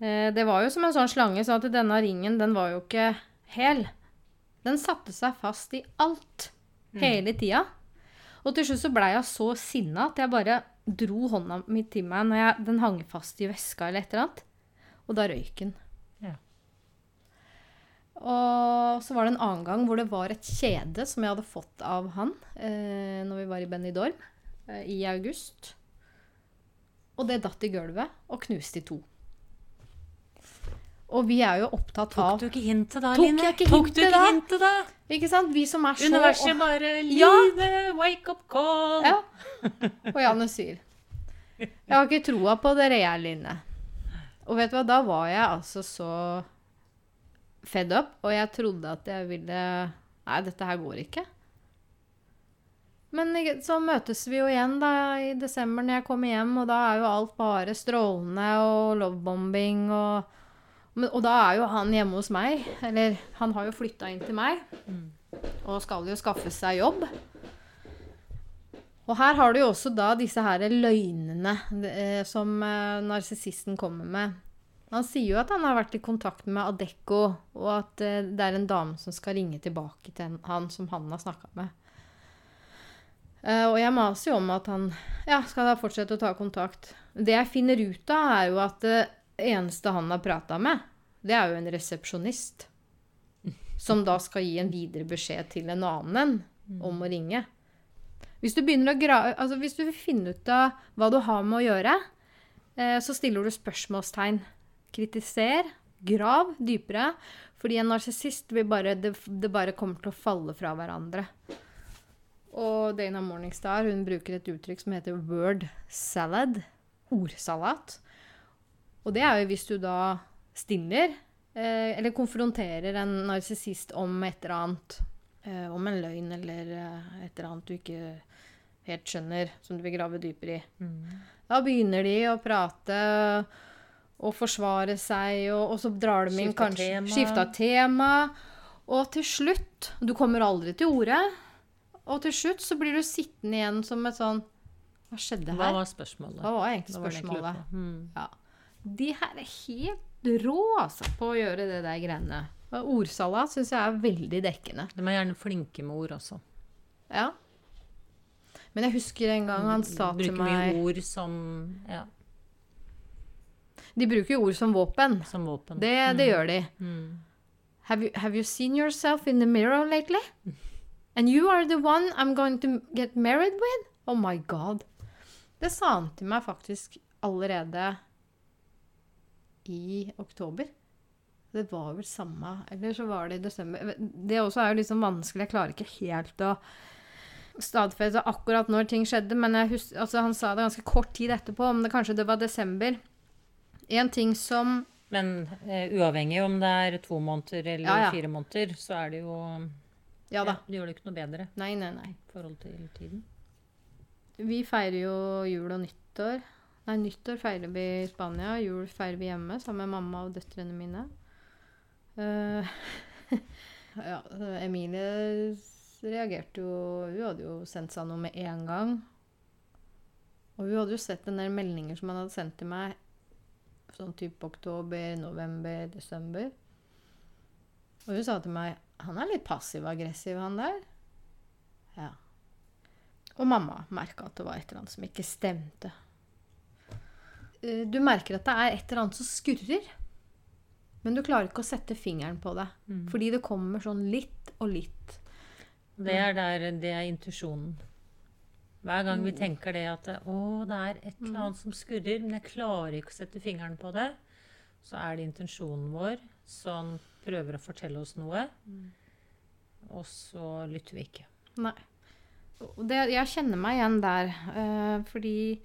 eh, Det var jo som en sånn slange, så at denne ringen, den var jo ikke hel. Den satte seg fast i alt. Hele tida. Og til slutt så blei jeg så sinna at jeg bare dro hånda mi til meg når jeg, den hang fast i veska eller et eller annet. Og da røyk han. Ja. Og så var det en annen gang hvor det var et kjede som jeg hadde fått av han eh, når vi var i Benidorm eh, i august. Og det datt i gulvet og knuste i to. Og vi er jo opptatt av Tok du ikke hintet da, Tok Line? jeg ikke Tok du ikke da? hintet da? Ikke sant? Vi som er så Universet bare Ja. Wake up call. Ja. Og Janne sier Jeg har ikke troa på dere, jeg, Line. Og vet du hva, da var jeg altså så fed up, og jeg trodde at jeg ville Nei, dette her går ikke. Men så møtes vi jo igjen da i desember når jeg kommer hjem, og da er jo alt bare strålende og lovebombing og Og da er jo han hjemme hos meg. Eller han har jo flytta inn til meg. Og skal jo skaffe seg jobb. Og her har du jo også da disse her løgnene eh, som eh, narsissisten kommer med. Han sier jo at han har vært i kontakt med Adecco, og at eh, det er en dame som skal ringe tilbake til han som han har snakka med. Eh, og jeg maser jo om at han ja, skal da fortsette å ta kontakt. Det jeg finner ut av, er jo at det eneste han har prata med, det er jo en resepsjonist. Som da skal gi en videre beskjed til en annen om å ringe. Hvis du begynner å gra altså hvis du vil finne ut av hva du har med å gjøre, eh, så stiller du spørsmålstegn. Kritiser, grav dypere. Fordi en narsissist vil bare det, det bare kommer til å falle fra hverandre. Og Dana Morningstar hun bruker et uttrykk som heter word salad. Ordsalat. Og det er jo hvis du da stiller eh, eller konfronterer en narsissist om et eller annet. Eh, om en løgn eller eh, et eller annet du ikke helt skjønner, som du vil grave dypere i. Mm. Da begynner de å prate og forsvare seg, og, og så drar de inn kanskje tema. Skifta tema. Og til slutt Du kommer aldri til orde. Og til slutt så blir du sittende igjen som et sånn Hva skjedde Hva her? var spørsmålet? Hva var egentlig Det var det spørsmålet? Mm. Ja. De her er helt rå, altså, på å gjøre det der greiene. Ordsalat syns jeg er veldig dekkende. De er gjerne flinke med ord også. Ja. Men jeg husker en gang han sa til meg Bruker mye ord som, ja, De bruker jo ord som våpen. som våpen. Det, det gjør de. Mm. Have you, have you seen yourself in the mirror lately? And you are the one I'm going to get married with? Oh my god. Det sa han til meg faktisk allerede i oktober. Det var vel samme Eller så var det i desember. Det også er jo liksom vanskelig. Jeg klarer ikke helt å stadfeste akkurat når ting skjedde, men jeg hus altså han sa det ganske kort tid etterpå, om det kanskje det var desember. En ting som Men eh, uavhengig om det er to måneder eller Ja, ja. fire måneder, så er det jo Ja da. Det gjør det ikke noe bedre Nei, nei, nei. i forhold til tiden. Vi feirer jo jul og nyttår. Nei, nyttår feirer vi i Spania. Jul feirer vi hjemme sammen med mamma og døtrene mine. Eh, (laughs) ja, Emilie reagerte jo Hun hadde jo sendt seg noe med en gang. Og hun hadde jo sett en del meldinger som han hadde sendt til meg sånn type oktober, november, desember. Og hun sa til meg Han er litt passiv-aggressiv, han der. Ja. Og mamma merka at det var et eller annet som ikke stemte. Eh, Du merker at det er et eller annet som skurrer. Men du klarer ikke å sette fingeren på det. Mm. Fordi det kommer sånn litt og litt. Det er der det er intuisjonen. Hver gang Mm. vi tenker det at å, det er et eller annet som skurrer, men jeg klarer ikke å sette fingeren på det, så er det intensjonen vår som prøver å fortelle oss noe, Mm. og så lytter vi ikke. Nei. Det, jeg kjenner meg igjen der. Uh, fordi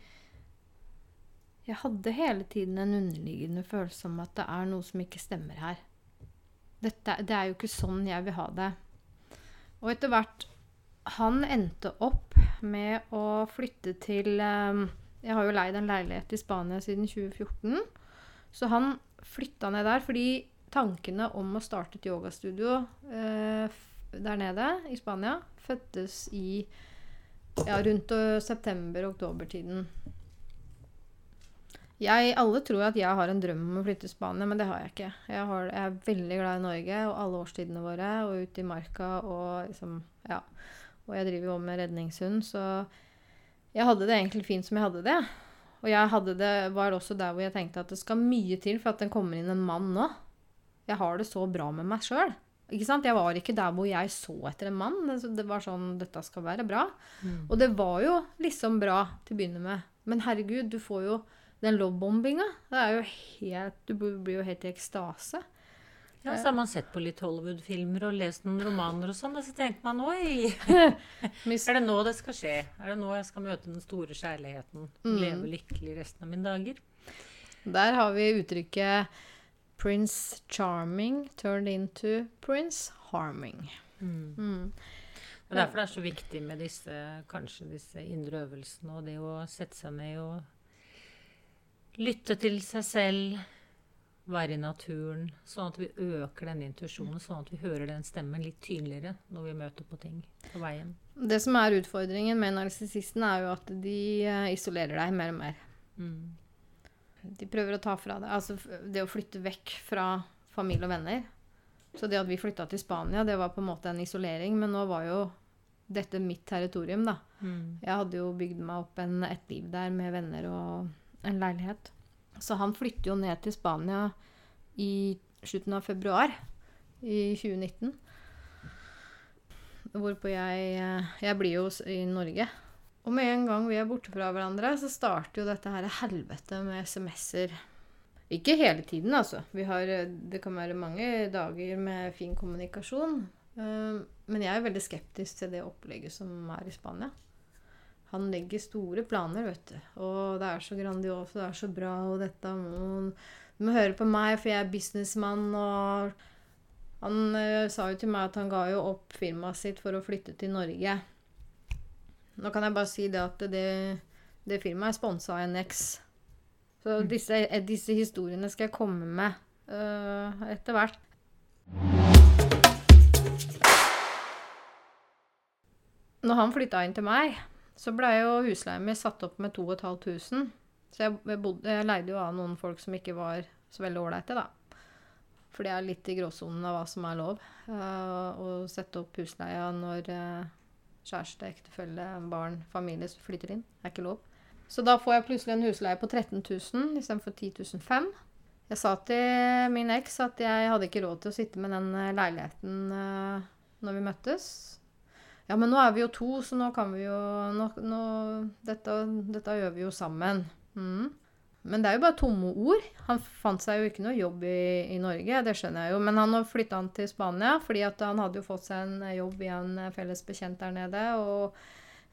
jeg hadde hele tiden en underliggende følelse om at det er noe som ikke stemmer her. Dette, det er jo ikke sånn jeg vil ha det. Og etter hvert Han endte opp med å flytte til eh, Jeg har jo leid en leilighet i Spania siden 2014. Så han flytta ned der fordi tankene om å starte et yogastudio eh, der nede i Spania fødtes i ja, rundt eh, september-oktober-tiden. Jeg, alle tror at jeg har en drøm om å flytte til Spania, men det har jeg ikke. Jeg, har, jeg er veldig glad i Norge og alle årstidene våre, og ute i marka og liksom Ja. Og jeg driver jo med redningshund, så jeg hadde det egentlig fint som jeg hadde det. Og jeg hadde det, var også der hvor jeg tenkte at det skal mye til for at den kommer inn en mann nå. Jeg har det så bra med meg sjøl. Ikke sant? Jeg var ikke der hvor jeg så etter en mann. Det, det var sånn Dette skal være bra. Og det var jo liksom bra til å begynne med. Men herregud, du får jo Den lovebombinga, det er jo helt Du blir jo helt i ekstase. Ja, så har man sett på litt Hollywood-filmer og lest noen romaner og sånn, og så tenker man oi (laughs) Er det nå det skal skje? Er det nå jeg skal møte den store kjærligheten? Leve lykkelig resten av mine dager? Der har vi uttrykket 'Prince Charming turned into Prince Harming'. Mm. er derfor det er så viktig med disse, kanskje disse indre øvelsene, og det å sette seg ned og lytte til seg selv, være i naturen, sånn at vi øker den intuisjonen, sånn at vi hører den stemmen litt tydeligere når vi møter på ting på veien. Det som er utfordringen med narsissisten, er jo at de eh, isolerer deg mer og mer. Mm. De prøver å ta fra deg Altså det å flytte vekk fra familie og venner. Så det at vi flytta til Spania, det var på en måte en isolering, men nå var jo dette mitt territorium, da. Mm. Jeg hadde jo bygd meg opp en, et liv der med venner og en leilighet. Så han flytter jo ned til Spania i slutten av februar i 2019. Hvorpå jeg Jeg blir jo i Norge. Og med en gang vi er borte fra hverandre, så starter jo dette her helvete med SMS-er. Ikke hele tiden, altså. Har, eh, det kan være mange dager med fin kommunikasjon. Eh, Men jeg er veldig skeptisk til det opplegget som er i Spania. Han legger store planer, vet du. Og det er så grandiose, det er så bra, og dette må Du må høre på meg, for jeg er businessmann, og Han eh, sa jo til meg at han ga jo opp firmaet sitt for å flytte til Norge. Nå kan jeg bare si det at det, det firmaet er sponsa av NX. Så disse, eh, disse historiene skal jeg komme med uh, etter hvert. Når han flytta inn til meg, så blei jo husleien min satt opp med 2500. Så jeg, bodde, jeg leide jo av noen folk som ikke var så veldig ålreite, da. For det er litt i gråsonen av hva som er lov. eh, å sette opp husleia når eh, kjæreste, ektefelle, barn, familie flytter inn. Det er ikke lov. Så da får jeg plutselig en husleie på 13 000 istedenfor 10 500. Jeg sa til min eks at jeg hadde ikke råd til å sitte med den eh, leiligheten når vi møttes. Ja, men nå er vi jo to, så nå kan vi jo nå, nå, dette, dette gjør vi jo sammen. Mm. Men det er jo bare tomme ord. Han fant seg jo ikke noe jobb i, i Norge, det skjønner jeg jo. Men han har flytta han til Spania fordi han hadde jo fått seg en jobb i en felles bekjent der nede. Og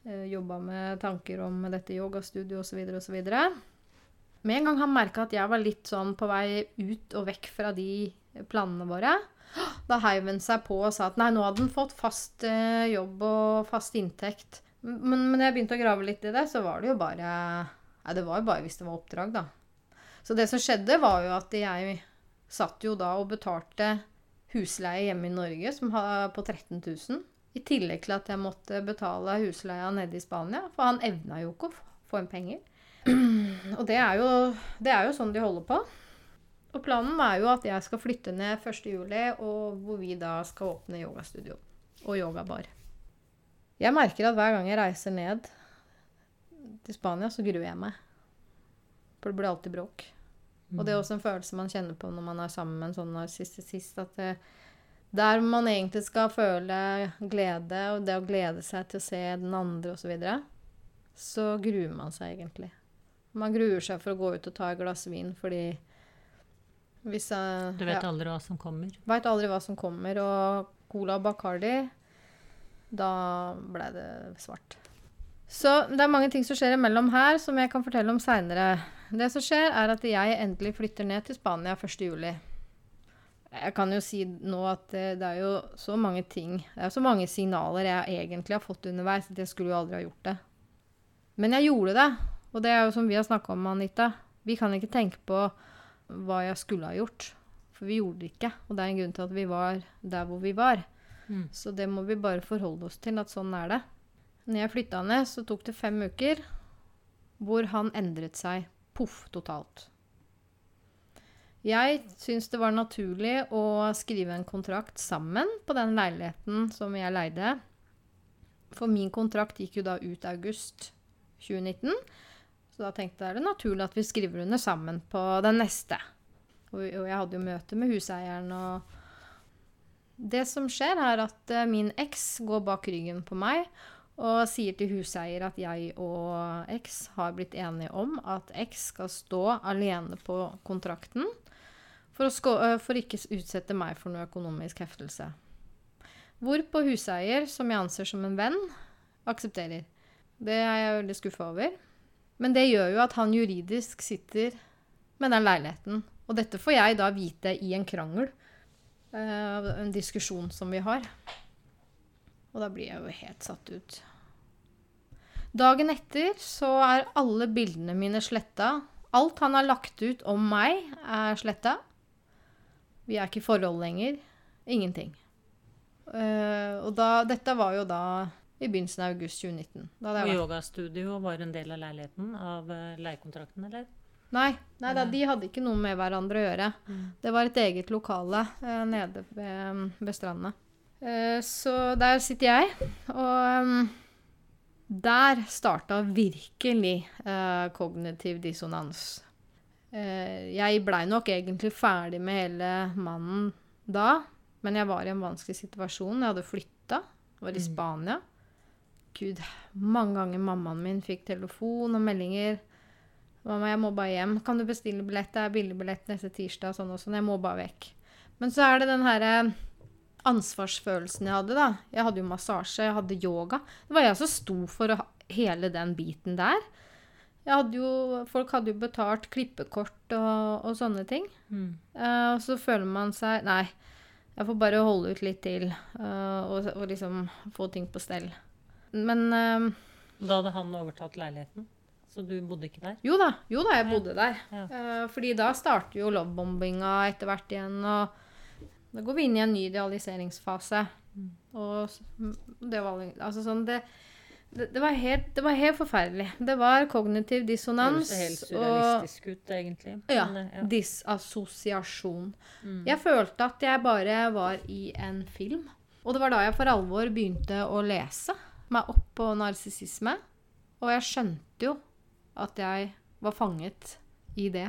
eh, jobba med tanker om dette yogastudio osv. osv. Med en gang han merka at jeg var litt sånn på vei ut og vekk fra de planene våre, da heiv han seg på og sa at nei, nå hadde han fått fast eh, jobb og fast inntekt. Men, men jeg begynte å grave litt i det, så var det jo bare Nei, det var jo bare hvis det var oppdrag, da. Så det som skjedde, var jo at jeg satt jo da og betalte husleie hjemme i Norge som på 13 000. I tillegg til at jeg måtte betale husleia nede i Spania. For han evna jo ikke å få inn penger. Og det er, jo, det er jo sånn de holder på. Og planen er jo at jeg skal flytte ned 1. juli, og hvor vi da skal åpne yogastudio og yogabar. Jeg merker at hver gang jeg reiser ned til Spania, så gruer jeg meg. For det blir alltid bråk. Og det er også en følelse man kjenner på når man er sammen med en sånn narsissist. At det, der man egentlig skal føle glede, og det å glede seg til å se den andre osv., så, videre, så gruer man seg egentlig. Man gruer seg for å gå ut og ta et glass vin fordi hvis jeg, Du vet ja, aldri hva som kommer. Veit aldri hva som kommer. Og Cola og Bacardi Da ble det svart. Så det er mange ting som skjer imellom her, som jeg kan fortelle om seinere. Det som skjer, er at jeg endelig flytter ned til Spania 1.7. Jeg kan jo si nå at det, det er jo så mange ting Det er så mange signaler jeg egentlig har fått underveis at jeg skulle jo aldri ha gjort det. Men jeg gjorde det. Og det er jo som vi har snakka om, Anita. Vi kan ikke tenke på hva jeg skulle ha gjort. For vi gjorde det ikke. Og det er en grunn til at vi var der hvor vi var. Mm. Så det må vi bare forholde oss til, at sånn er det. Når jeg flytta ned, så tok det fem uker hvor han endret seg poff totalt. Jeg syns det var naturlig å skrive en kontrakt sammen på den leiligheten som jeg leide. For min kontrakt gikk jo da ut august 2019. Så da tenkte jeg det er naturlig at vi skriver under sammen på den neste. Og, jeg hadde jo møte med huseieren og Det som skjer, er at eh, min eks går bak ryggen på meg Og sier til huseier at jeg og eks har blitt enige om at eks skal stå alene på kontrakten for, å øh, for ikke utsette meg for noe økonomisk heftelse. Hvorpå huseier, som jeg anser som en venn, aksepterer. Det er jeg veldig skuffa over. Men det gjør jo at han juridisk sitter med den leiligheten. Og dette får jeg da vite i en krangel. eh, en diskusjon som vi har. Og da blir jeg jo helt satt ut. Dagen etter så er alle bildene mine sletta. Alt han har lagt ut om meg, er sletta. Vi er ikke i forhold lenger. Ingenting. Eh, og da, dette var jo da i begynnelsen av august 2019. Da hadde Og yogastudio var en del av leiligheten, av eh, leiekontrakten, eller? Nei, nei da, de hadde ikke noe med hverandre å gjøre. Mm. Det var et eget lokale eh, nede ved, ved stranda. Eh, så der sitter jeg, og um, der starta virkelig eh, kognitiv dissonans. Eh, jeg blei nok egentlig ferdig med hele mannen da, men jeg var i en vanskelig situasjon. Jeg hadde flytta, var i Mm. Spania. Gud, mange ganger mammaen min fikk telefon og meldinger. 'Mamma, jeg må bare hjem. Kan du bestille billett? Det er billigbillett neste tirsdag.' Sånn og sånn. Jeg må bare vekk. Men så er det den herre ansvarsfølelsen jeg hadde, da. Jeg hadde jo massasje, jeg hadde yoga. Det var jeg som sto for hele den biten der. Jeg hadde jo, folk hadde jo betalt klippekort og, og sånne ting. Mm. Uh, og så føler man seg Nei, jeg får bare holde ut litt til uh, og, og liksom få ting på stell. Men eh, Da hadde han overtatt leiligheten, så du bodde ikke der? Jo da, jo da, jeg bodde der. Ja. Uh, fordi da starter jo lovebombinga etter hvert igjen, og da går vi inn i en ny idealiseringsfase. Mm. Og det var altså sånn det, det, det, var helt, det var helt forferdelig. Det var kognitiv dissonans. Det høres helt og surrealistisk ut, egentlig. ja, eh, disassosiasjon. Mm. Jeg følte at jeg bare var i en film. Og det var da jeg for alvor begynte å lese meg opp på narsissisme. Og jeg skjønte jo at jeg var fanget i det.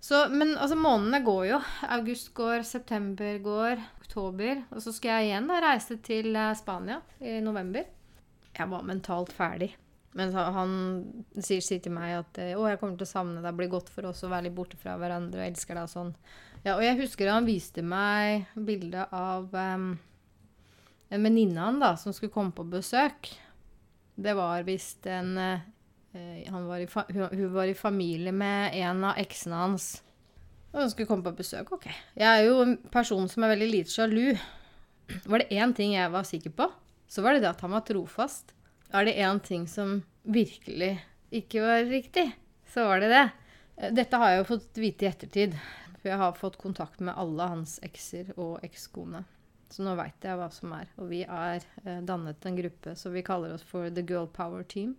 Så, men altså, månedene går jo. August går, september går, oktober. Og så skal jeg igjen da reise til eh, Spania i november. Jeg var mentalt ferdig. Men han sier, sier til meg at eh, å, jeg kommer til å savne deg, det blir godt for oss å være litt borte fra hverandre og elsker deg og sånn. Ja, og jeg husker han viste meg bildet av em, en venninne han da, som skulle komme på besøk. Det var visst en eh, var fa hun var i familie med en av eksene hans. Og hun skulle komme på besøk. Ok. Jeg er jo en person som er veldig lite sjalu. Var det én ting jeg var sikker på, så var det det at han var trofast. Er det én ting som virkelig ikke var riktig, så var det det. Eh, Dette har jeg jo fått vite i ettertid. For jeg har fått kontakt med alle hans ekser og ekskone. Så nå veit jeg hva som er. Og vi er eh, dannet en gruppe, så vi kaller oss for The Girl Power Team.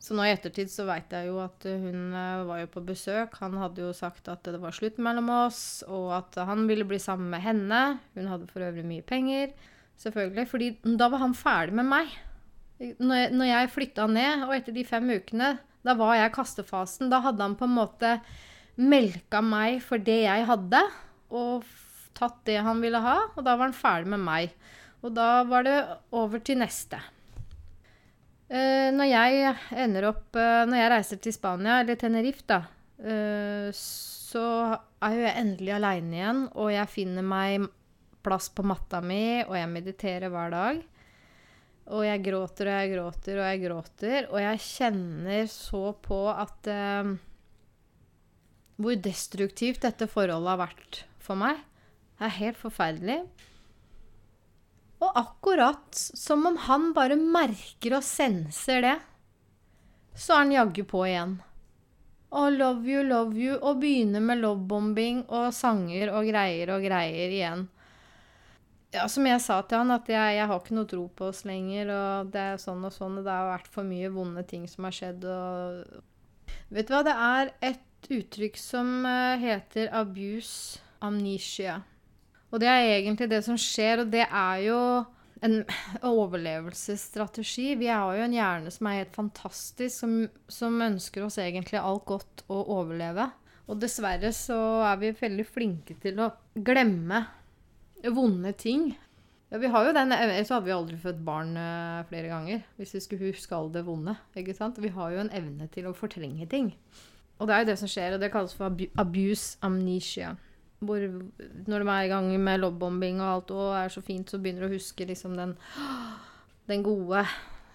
Så nå i ettertid så veit jeg jo at eh, hun eh, var jo på besøk. Han hadde jo sagt at det var slutt mellom oss, og at han ville bli sammen med henne. Hun hadde for øvrig mye penger, selvfølgelig. fordi da var han ferdig med meg. Når når jeg flytta ned, og etter de fem ukene, da var jeg i kastefasen. Da hadde han på en måte melka meg for det jeg hadde, og tatt det han ville ha, og da var han ferdig med meg. Og da var det over til neste. Eh, når jeg ender opp eh, Når jeg reiser til Spania, eller Tenerife, da, eh, så er jo jeg endelig aleine igjen, og jeg finner meg plass på matta mi, og jeg mediterer hver dag. Og jeg gråter og jeg gråter og jeg gråter, og jeg kjenner så på at Hvor destruktivt dette forholdet har vært for meg. Er helt forferdelig. Og akkurat som om han bare merker og senser det, så er han jaggu på igjen. Og love you, love you, og begynner med lovebombing og sanger og greier og greier igjen. Ja, som jeg sa til han, at jeg, jeg har ikke noe tro på oss lenger, og det er sånn og sånn, og det har vært for mye vonde ting som har skjedd, og Vet du hva, det er et uttrykk som eh, heter abuse amnesia. Og det er egentlig det som skjer, og det er jo en overlevelsesstrategi. Vi har jo en hjerne som er helt fantastisk, som, som ønsker oss egentlig alt godt å overleve. Og dessverre så er vi veldig flinke til å glemme vonde ting. Ja, vi har jo den, Ellers så hadde vi aldri født barn eh, flere ganger. Hvis vi skulle huske all det vonde. ikke sant? Vi har jo en evne til å fortrenge ting. Og det er jo det som skjer, og det kalles for abuse amnesia. Hvor når de er i gang med lobbombing og alt og er så fint, så begynner du å huske liksom den, den gode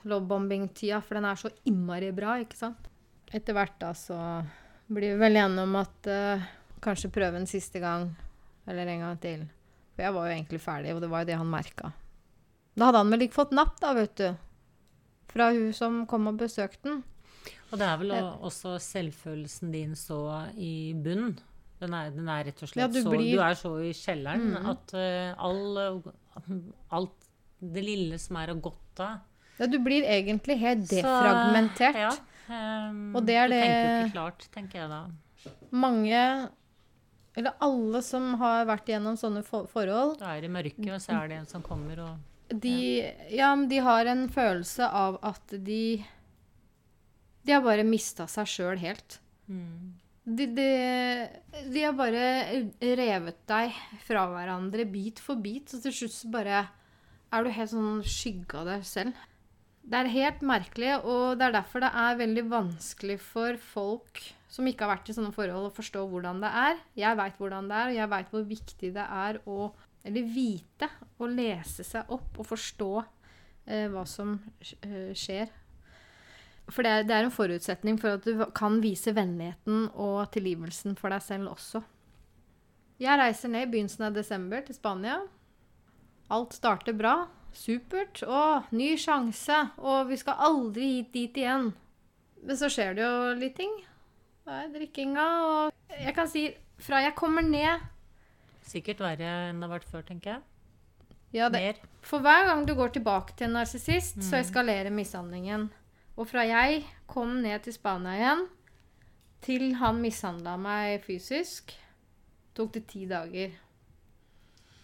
lobbombingtida, For den er så innmari bra, ikke sant? Etter hvert da så blir vi vel enige om at uh, kanskje prøve en siste gang, eller en gang til. For jeg var jo egentlig ferdig, og det var jo det han merka. Da hadde han vel ikke fått napp, da, vet du. Fra hun som kom og besøkte den. Og det er vel også selvfølelsen din så i bunn. Den er, den er rett og slett Ja, du så blir- Du er så i kjelleren mm. at uh, all, eh, alt det lille som er av godt av Ja, du blir egentlig helt så- defragmentert. Ja. um, Og det er du tenker jo det- ikke klart, tenker jeg da. Mange Eller alle som har vært gjennom sånne for forhold, Da er i mørket, og så er det en som kommer og de, ja, men de har en følelse av at de De har bare mista seg sjøl helt. mm. De, de, de har bare revet deg fra hverandre bit for bit, så til slutt så bare er du helt sånn skygge av deg selv. Det er helt merkelig, og det er derfor det er veldig vanskelig for folk som ikke har vært i sånne forhold, å forstå hvordan det er. Jeg veit hvordan det er, og jeg veit hvor viktig det er å eller vite og lese seg opp og forstå eh, hva som eh, skjer. For det det er en forutsetning for at du kan vise vennligheten og tilgivelsen for deg selv også. Jeg reiser ned i begynnelsen av desember til Spania. Alt starter bra. Supert. Å, ny sjanse. Og vi skal aldri hit dit igjen. Men så skjer det jo litt ting. Det er drikkinga og Jeg kan si fra jeg kommer ned Sikkert verre enn det har vært før, tenker jeg. ja, det, Mer. For hver gang du går tilbake til en narsissist, så eskalerer mishandlingen. Og fra jeg kom ned til Spania igjen, til han mishandla meg fysisk, tok det ti dager.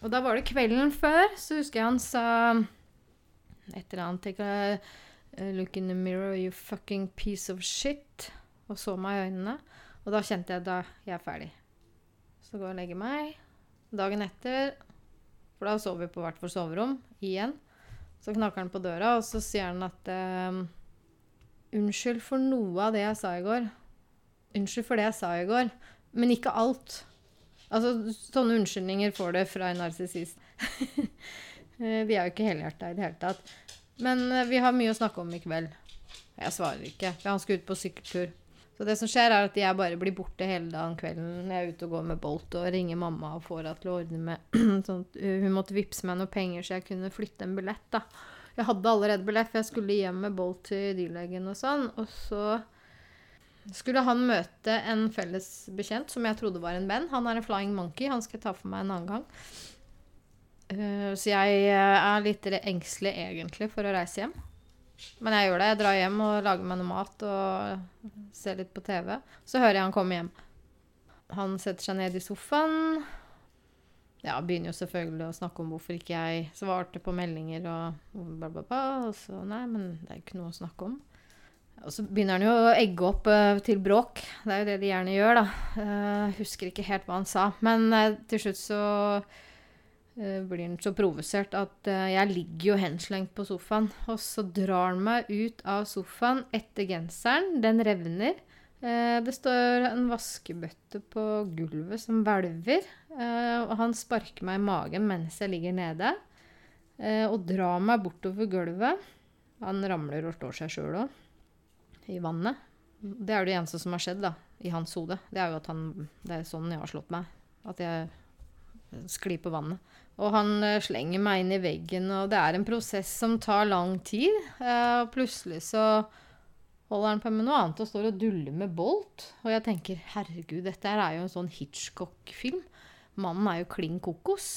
Og da var det kvelden før, så husker jeg han sa et eller annet a a look in the mirror, you fucking piece of shit. Og så meg i øynene. Og da kjente jeg da jeg er ferdig. Så går jeg og legger meg. Dagen etter for da sover vi på hvert vårt soverom igjen. Så knakker han på døra, og så sier han at ehm, Unnskyld for noe av det jeg sa i går. Unnskyld for det jeg sa i går. Men ikke alt. Altså, sånne unnskyldninger får du fra en narsissist. (laughs) Eh, vi er jo ikke helhjerta i det hele tatt. Men eh, vi har mye å snakke om i kveld. Jeg svarer ikke, for han skal ut på sykkeltur. Så det som skjer, er at jeg bare blir borte hele dagen kvelden jeg er ute og går med Bolt og ringer mamma og får henne til å ordne med sånn at uh, Hun måtte vippse meg noen penger så jeg kunne flytte en billett, da. Jeg hadde allerede billett, for jeg skulle hjem med Bolt til dyrlegen og sånn. Og så skulle han møte en felles bekjent som jeg trodde var en venn. Han er en flying monkey. Han skal jeg ta for meg en annen gang. Eh, så jeg eh, er litt engstelig egentlig for å reise hjem. Men jeg gjør det. Jeg drar hjem og lager meg noe mat og ser litt på TV. Så hører jeg han komme hjem. Han setter seg ned i sofaen. Ja, begynner jo selvfølgelig å snakke om hvorfor ikke jeg svarte på meldinger og bla, bla, bla. Og så Nei, men det er jo ikke noe å snakke om. Og så begynner han jo å egge opp uh, til bråk. Det er jo det de gjerne gjør, da. Uh, husker ikke helt hva han sa. Men uh, til slutt så blir han så provosert at jeg ligger jo henslengt på sofaen. Og så drar han meg ut av sofaen etter genseren. Den revner. Eh, det står en vaskebøtte på gulvet som hvelver. Eh, og han sparker meg i magen mens jeg ligger nede. Eh, og drar meg bortover gulvet. Han ramler og slår seg sjøl òg. I vannet. Det er det eneste som har skjedd da, i hans hode. Det er jo at han Det er sånn jeg har slått meg. At jeg sklir på vannet. Og han slenger meg inn i veggen, og det er en prosess som tar lang tid. Og plutselig så holder han på med noe annet og står og duller med Bolt. Og jeg tenker herregud, dette er jo en sånn Hitchcock-film. Mannen er jo klin kokos.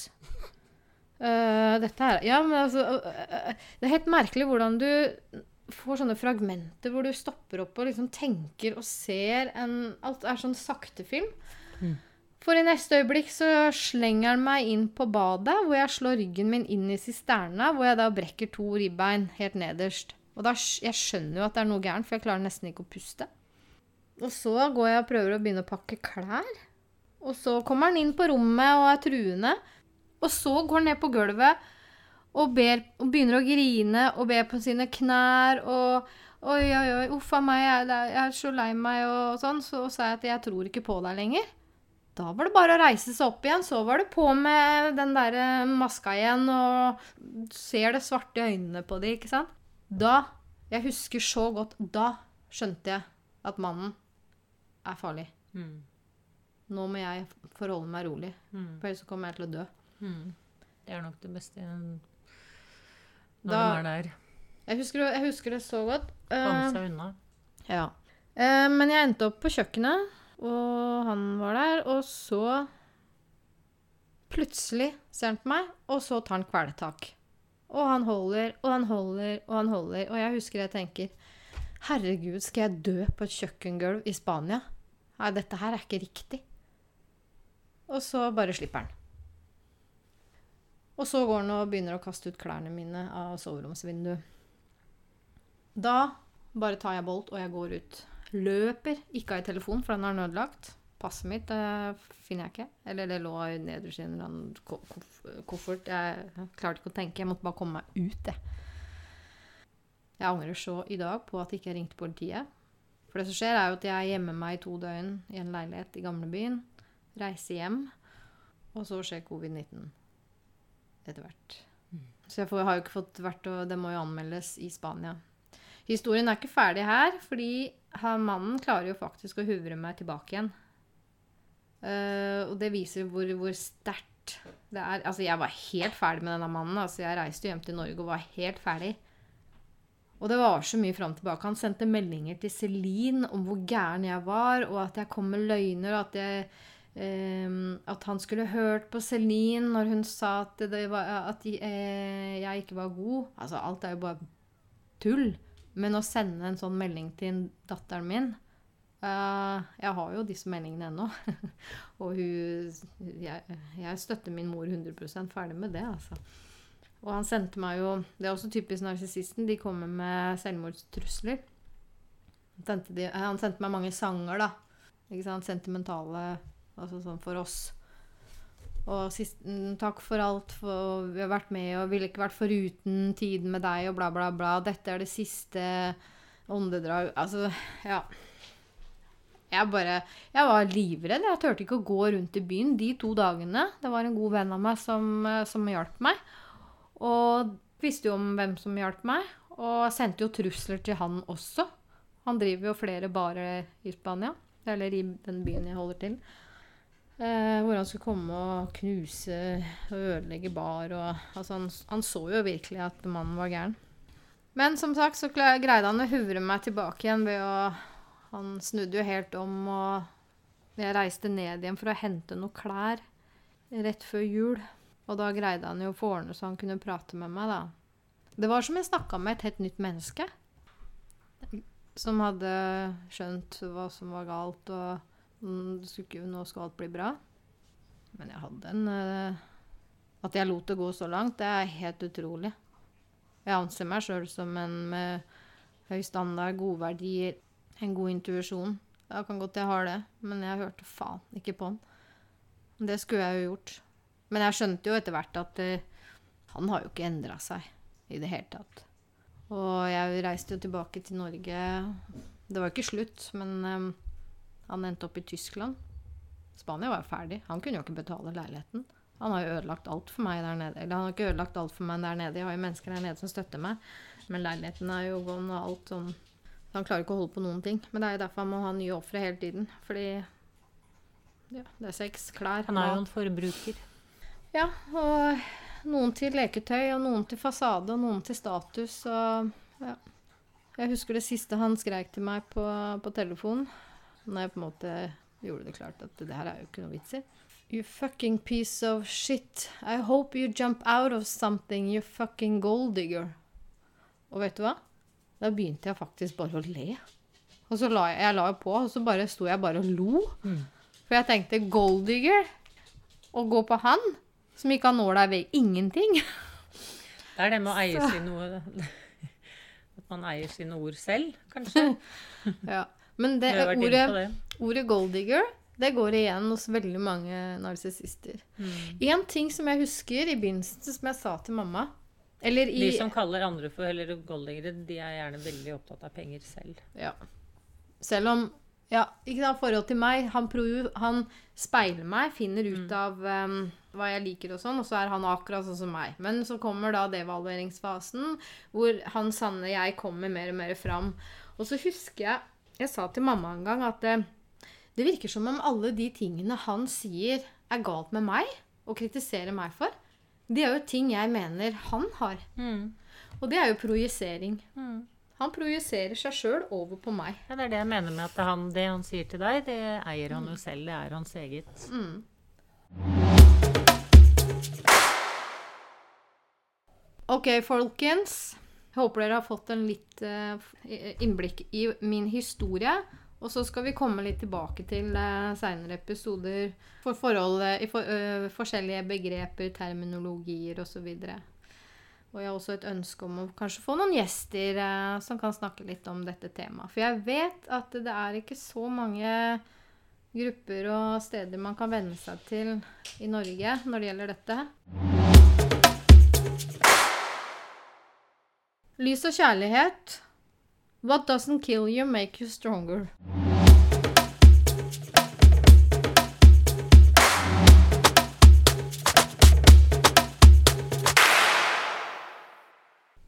Uh, (laughs) dette er Ja, men altså uh, uh, Det er helt merkelig hvordan du får sånne fragmenter hvor du stopper opp og liksom tenker og ser en Alt er sånn saktefilm. Mm. For i neste øyeblikk så slenger han meg inn på badet, hvor jeg slår ryggen min inn i sisterna, hvor jeg da brekker to ribbein helt nederst. Og da, jeg skjønner jo at det er noe gærent, for jeg klarer nesten ikke å puste. Og så går jeg og prøver å begynne å pakke klær. Og så kommer han inn på rommet og er truende. Og så går han ned på gulvet og, ber, og begynner å grine og ber på sine knær og Oi, oi, oi, uff a meg, jeg, jeg er så lei meg og sånn. Så sa jeg at jeg tror ikke på deg lenger. Da var det bare å reise seg opp igjen. Så var det på med den der maska igjen og ser det svarte i øynene på de, ikke sant. Da, jeg husker så godt, da skjønte jeg at mannen er farlig. Mm. Nå må jeg forholde meg rolig, Mm. for ellers kommer jeg til å dø. Mm. Det er nok det beste når Da- de er der. Jeg husker, jeg husker det så godt. Komme Eh, seg unna. Ja. Uh, men jeg endte opp på kjøkkenet, og han var der, og så Plutselig ser han på meg, og så tar han kvelertak. Og han holder, og han holder, og han holder. Og jeg husker jeg tenker Herregud, skal jeg dø på et kjøkkengulv i Spania? Nei, dette her er ikke riktig. Og så bare slipper han. Og så går han og begynner å kaste ut klærne mine av soveromsvinduet. Da bare tar jeg Bolt, og jeg går ut. Løper. Ikke har jeg telefon, for den er nødlagt. Passet mitt det finner jeg ikke. Eller det lå nederst i en eller annen koffert. Jeg klarte ikke å tenke. Jeg måtte bare komme meg ut, jeg. Jeg angrer så i dag på at jeg ikke ringte politiet. For det som skjer, er jo at jeg gjemmer meg i to døgn i en leilighet i gamlebyen. Reiser hjem. Og så skjer covid-19 etter hvert. Så jeg får, har jo ikke fått vært og Det må jo anmeldes i Spania. Historien er ikke ferdig her, fordi mannen klarer jo faktisk å huvre meg tilbake igjen. Eh, og det viser hvor, hvor sterkt det er. Altså, jeg var helt ferdig med denne mannen. Altså, jeg reiste hjem til Norge og var helt ferdig. Og det var så mye fram og tilbake. Han sendte meldinger til Celine om hvor gæren jeg var, og at jeg kom med løgner, og at jeg Ehm, at han skulle hørt på Celine når hun sa at, var, at eh, jeg ikke var god. Altså, alt er jo bare tull. Men å sende en sånn melding til datteren min eh, Jeg har jo disse meldingene ennå. (laughs) og hun jeg, jeg støtter min mor 100% ferdig med det, altså. Og han sendte meg jo Det er også typisk narsissisten. De kommer med selvmordstrusler. Han sendte, de, han sendte meg mange sanger, da. Ikke sant? Sentimentale Altså sånn for oss. Og sist, mm, takk for alt for vi har vært med, og ville ikke vært foruten tiden med deg, og bla, bla, bla. Dette er det siste åndedrag Altså, ja. Jeg bare Jeg var livredd. Jeg turte ikke å gå rundt i byen de to dagene. Det var en god venn av meg som, eh, som hjalp meg. Og visste jo om hvem som hjalp meg, og sendte jo trusler til han også. Han driver jo flere barer i Spania, eller i den byen jeg holder til. Eh, hvor han skulle komme og knuse og ødelegge bar. Og, altså han, han så jo virkelig at mannen var gæren. Men som sagt så greide han å huvre meg tilbake igjen ved å Han snudde jo helt om, og jeg reiste ned igjen for å hente noen klær rett før jul. Og da greide han jo å få ordne så han kunne prate med meg, da. Det var som jeg snakka med et helt nytt menneske. Som hadde skjønt hva som var galt, og mm, skulle ikke, nå skal alt bli bra. Men jeg hadde en eh, At jeg lot det gå så langt, det er helt utrolig. Jeg anser meg sjøl som en med høy standard, gode verdier, en god intuisjon. Det kan godt jeg har det, men jeg hørte faen ikke på han. Det skulle jeg jo gjort. Men jeg skjønte jo etter hvert at uh, han har jo ikke endra seg i det hele tatt. Og jeg reiste jo tilbake til Norge. Det var ikke slutt, men um, han endte opp i Tyskland. Spania var jo ferdig. Han kunne jo ikke betale leiligheten. Han har jo ødelagt alt for meg der nede. Eller han har ikke ødelagt alt for meg der nede. Jeg har jo mennesker der nede som støtter meg. Men leiligheten er jo gone og alt sånn. Han klarer ikke å holde på noen ting. Men det er derfor han må ha nye ofre hele tiden. Fordi ja, det er sex, klær Han er jo en forbruker. Ja, og noen til leketøy, og noen til fasade, og noen til status, og ja. Jeg husker det siste han skreik til meg på, på telefonen, når jeg på en måte gjorde det klart at det her er jo ikke noe vits i. You fucking piece of shit. I hope you jump out of something, you fucking gold digger. Og vet du hva? Da begynte jeg faktisk bare å le. Og så la jeg, jeg la på, og så bare sto jeg bare og lo. Mm. For jeg tenkte gold digger, å gå på han, som ikke har nåla i vei ingenting. Det er det med å eie Så- sine ord (laughs) At man eier sine ord selv, kanskje. (laughs) ja. Men det, ordet, det. ordet gold digger, det går igjen hos veldig mange narsissister. Mm. En ting som jeg husker i begynnelsen, som jeg sa til mamma Eller i De som kaller andre for eller golddiggere, de er gjerne veldig opptatt av penger selv. Ja. Selv om Ja, ikke sant, forhold til meg Han, pro, han speiler meg, finner ut av um, hva jeg liker og sånn, og så er han akkurat sånn som meg. Men så kommer da devalueringsfasen, hvor han sanne jeg kommer mer og mer fram. Og så husker jeg Jeg sa til mamma en gang at det, det virker som om alle de tingene han sier er galt med meg, og kritiserer meg for, det er jo ting jeg mener han har. Og det er jo projisering. Han projiserer seg sjøl over på meg. Ja, det er det jeg mener med at han, det han sier til deg, det eier han jo selv. Det er hans eget. Ok, folkens. Jeg håper dere har fått en litt eh, innblikk i min historie. Og så skal vi komme litt tilbake til uh, seinere episoder for forholdet i for, uh, forskjellige begreper, terminologier osv. Og jeg har også et ønske om å kanskje få noen gjester uh, som kan snakke litt om dette temaet. For jeg vet at det er ikke så mange grupper og steder man kan venne seg til i Norge når det gjelder dette. Lys og kjærlighet. What doesn't kill you, make you stronger.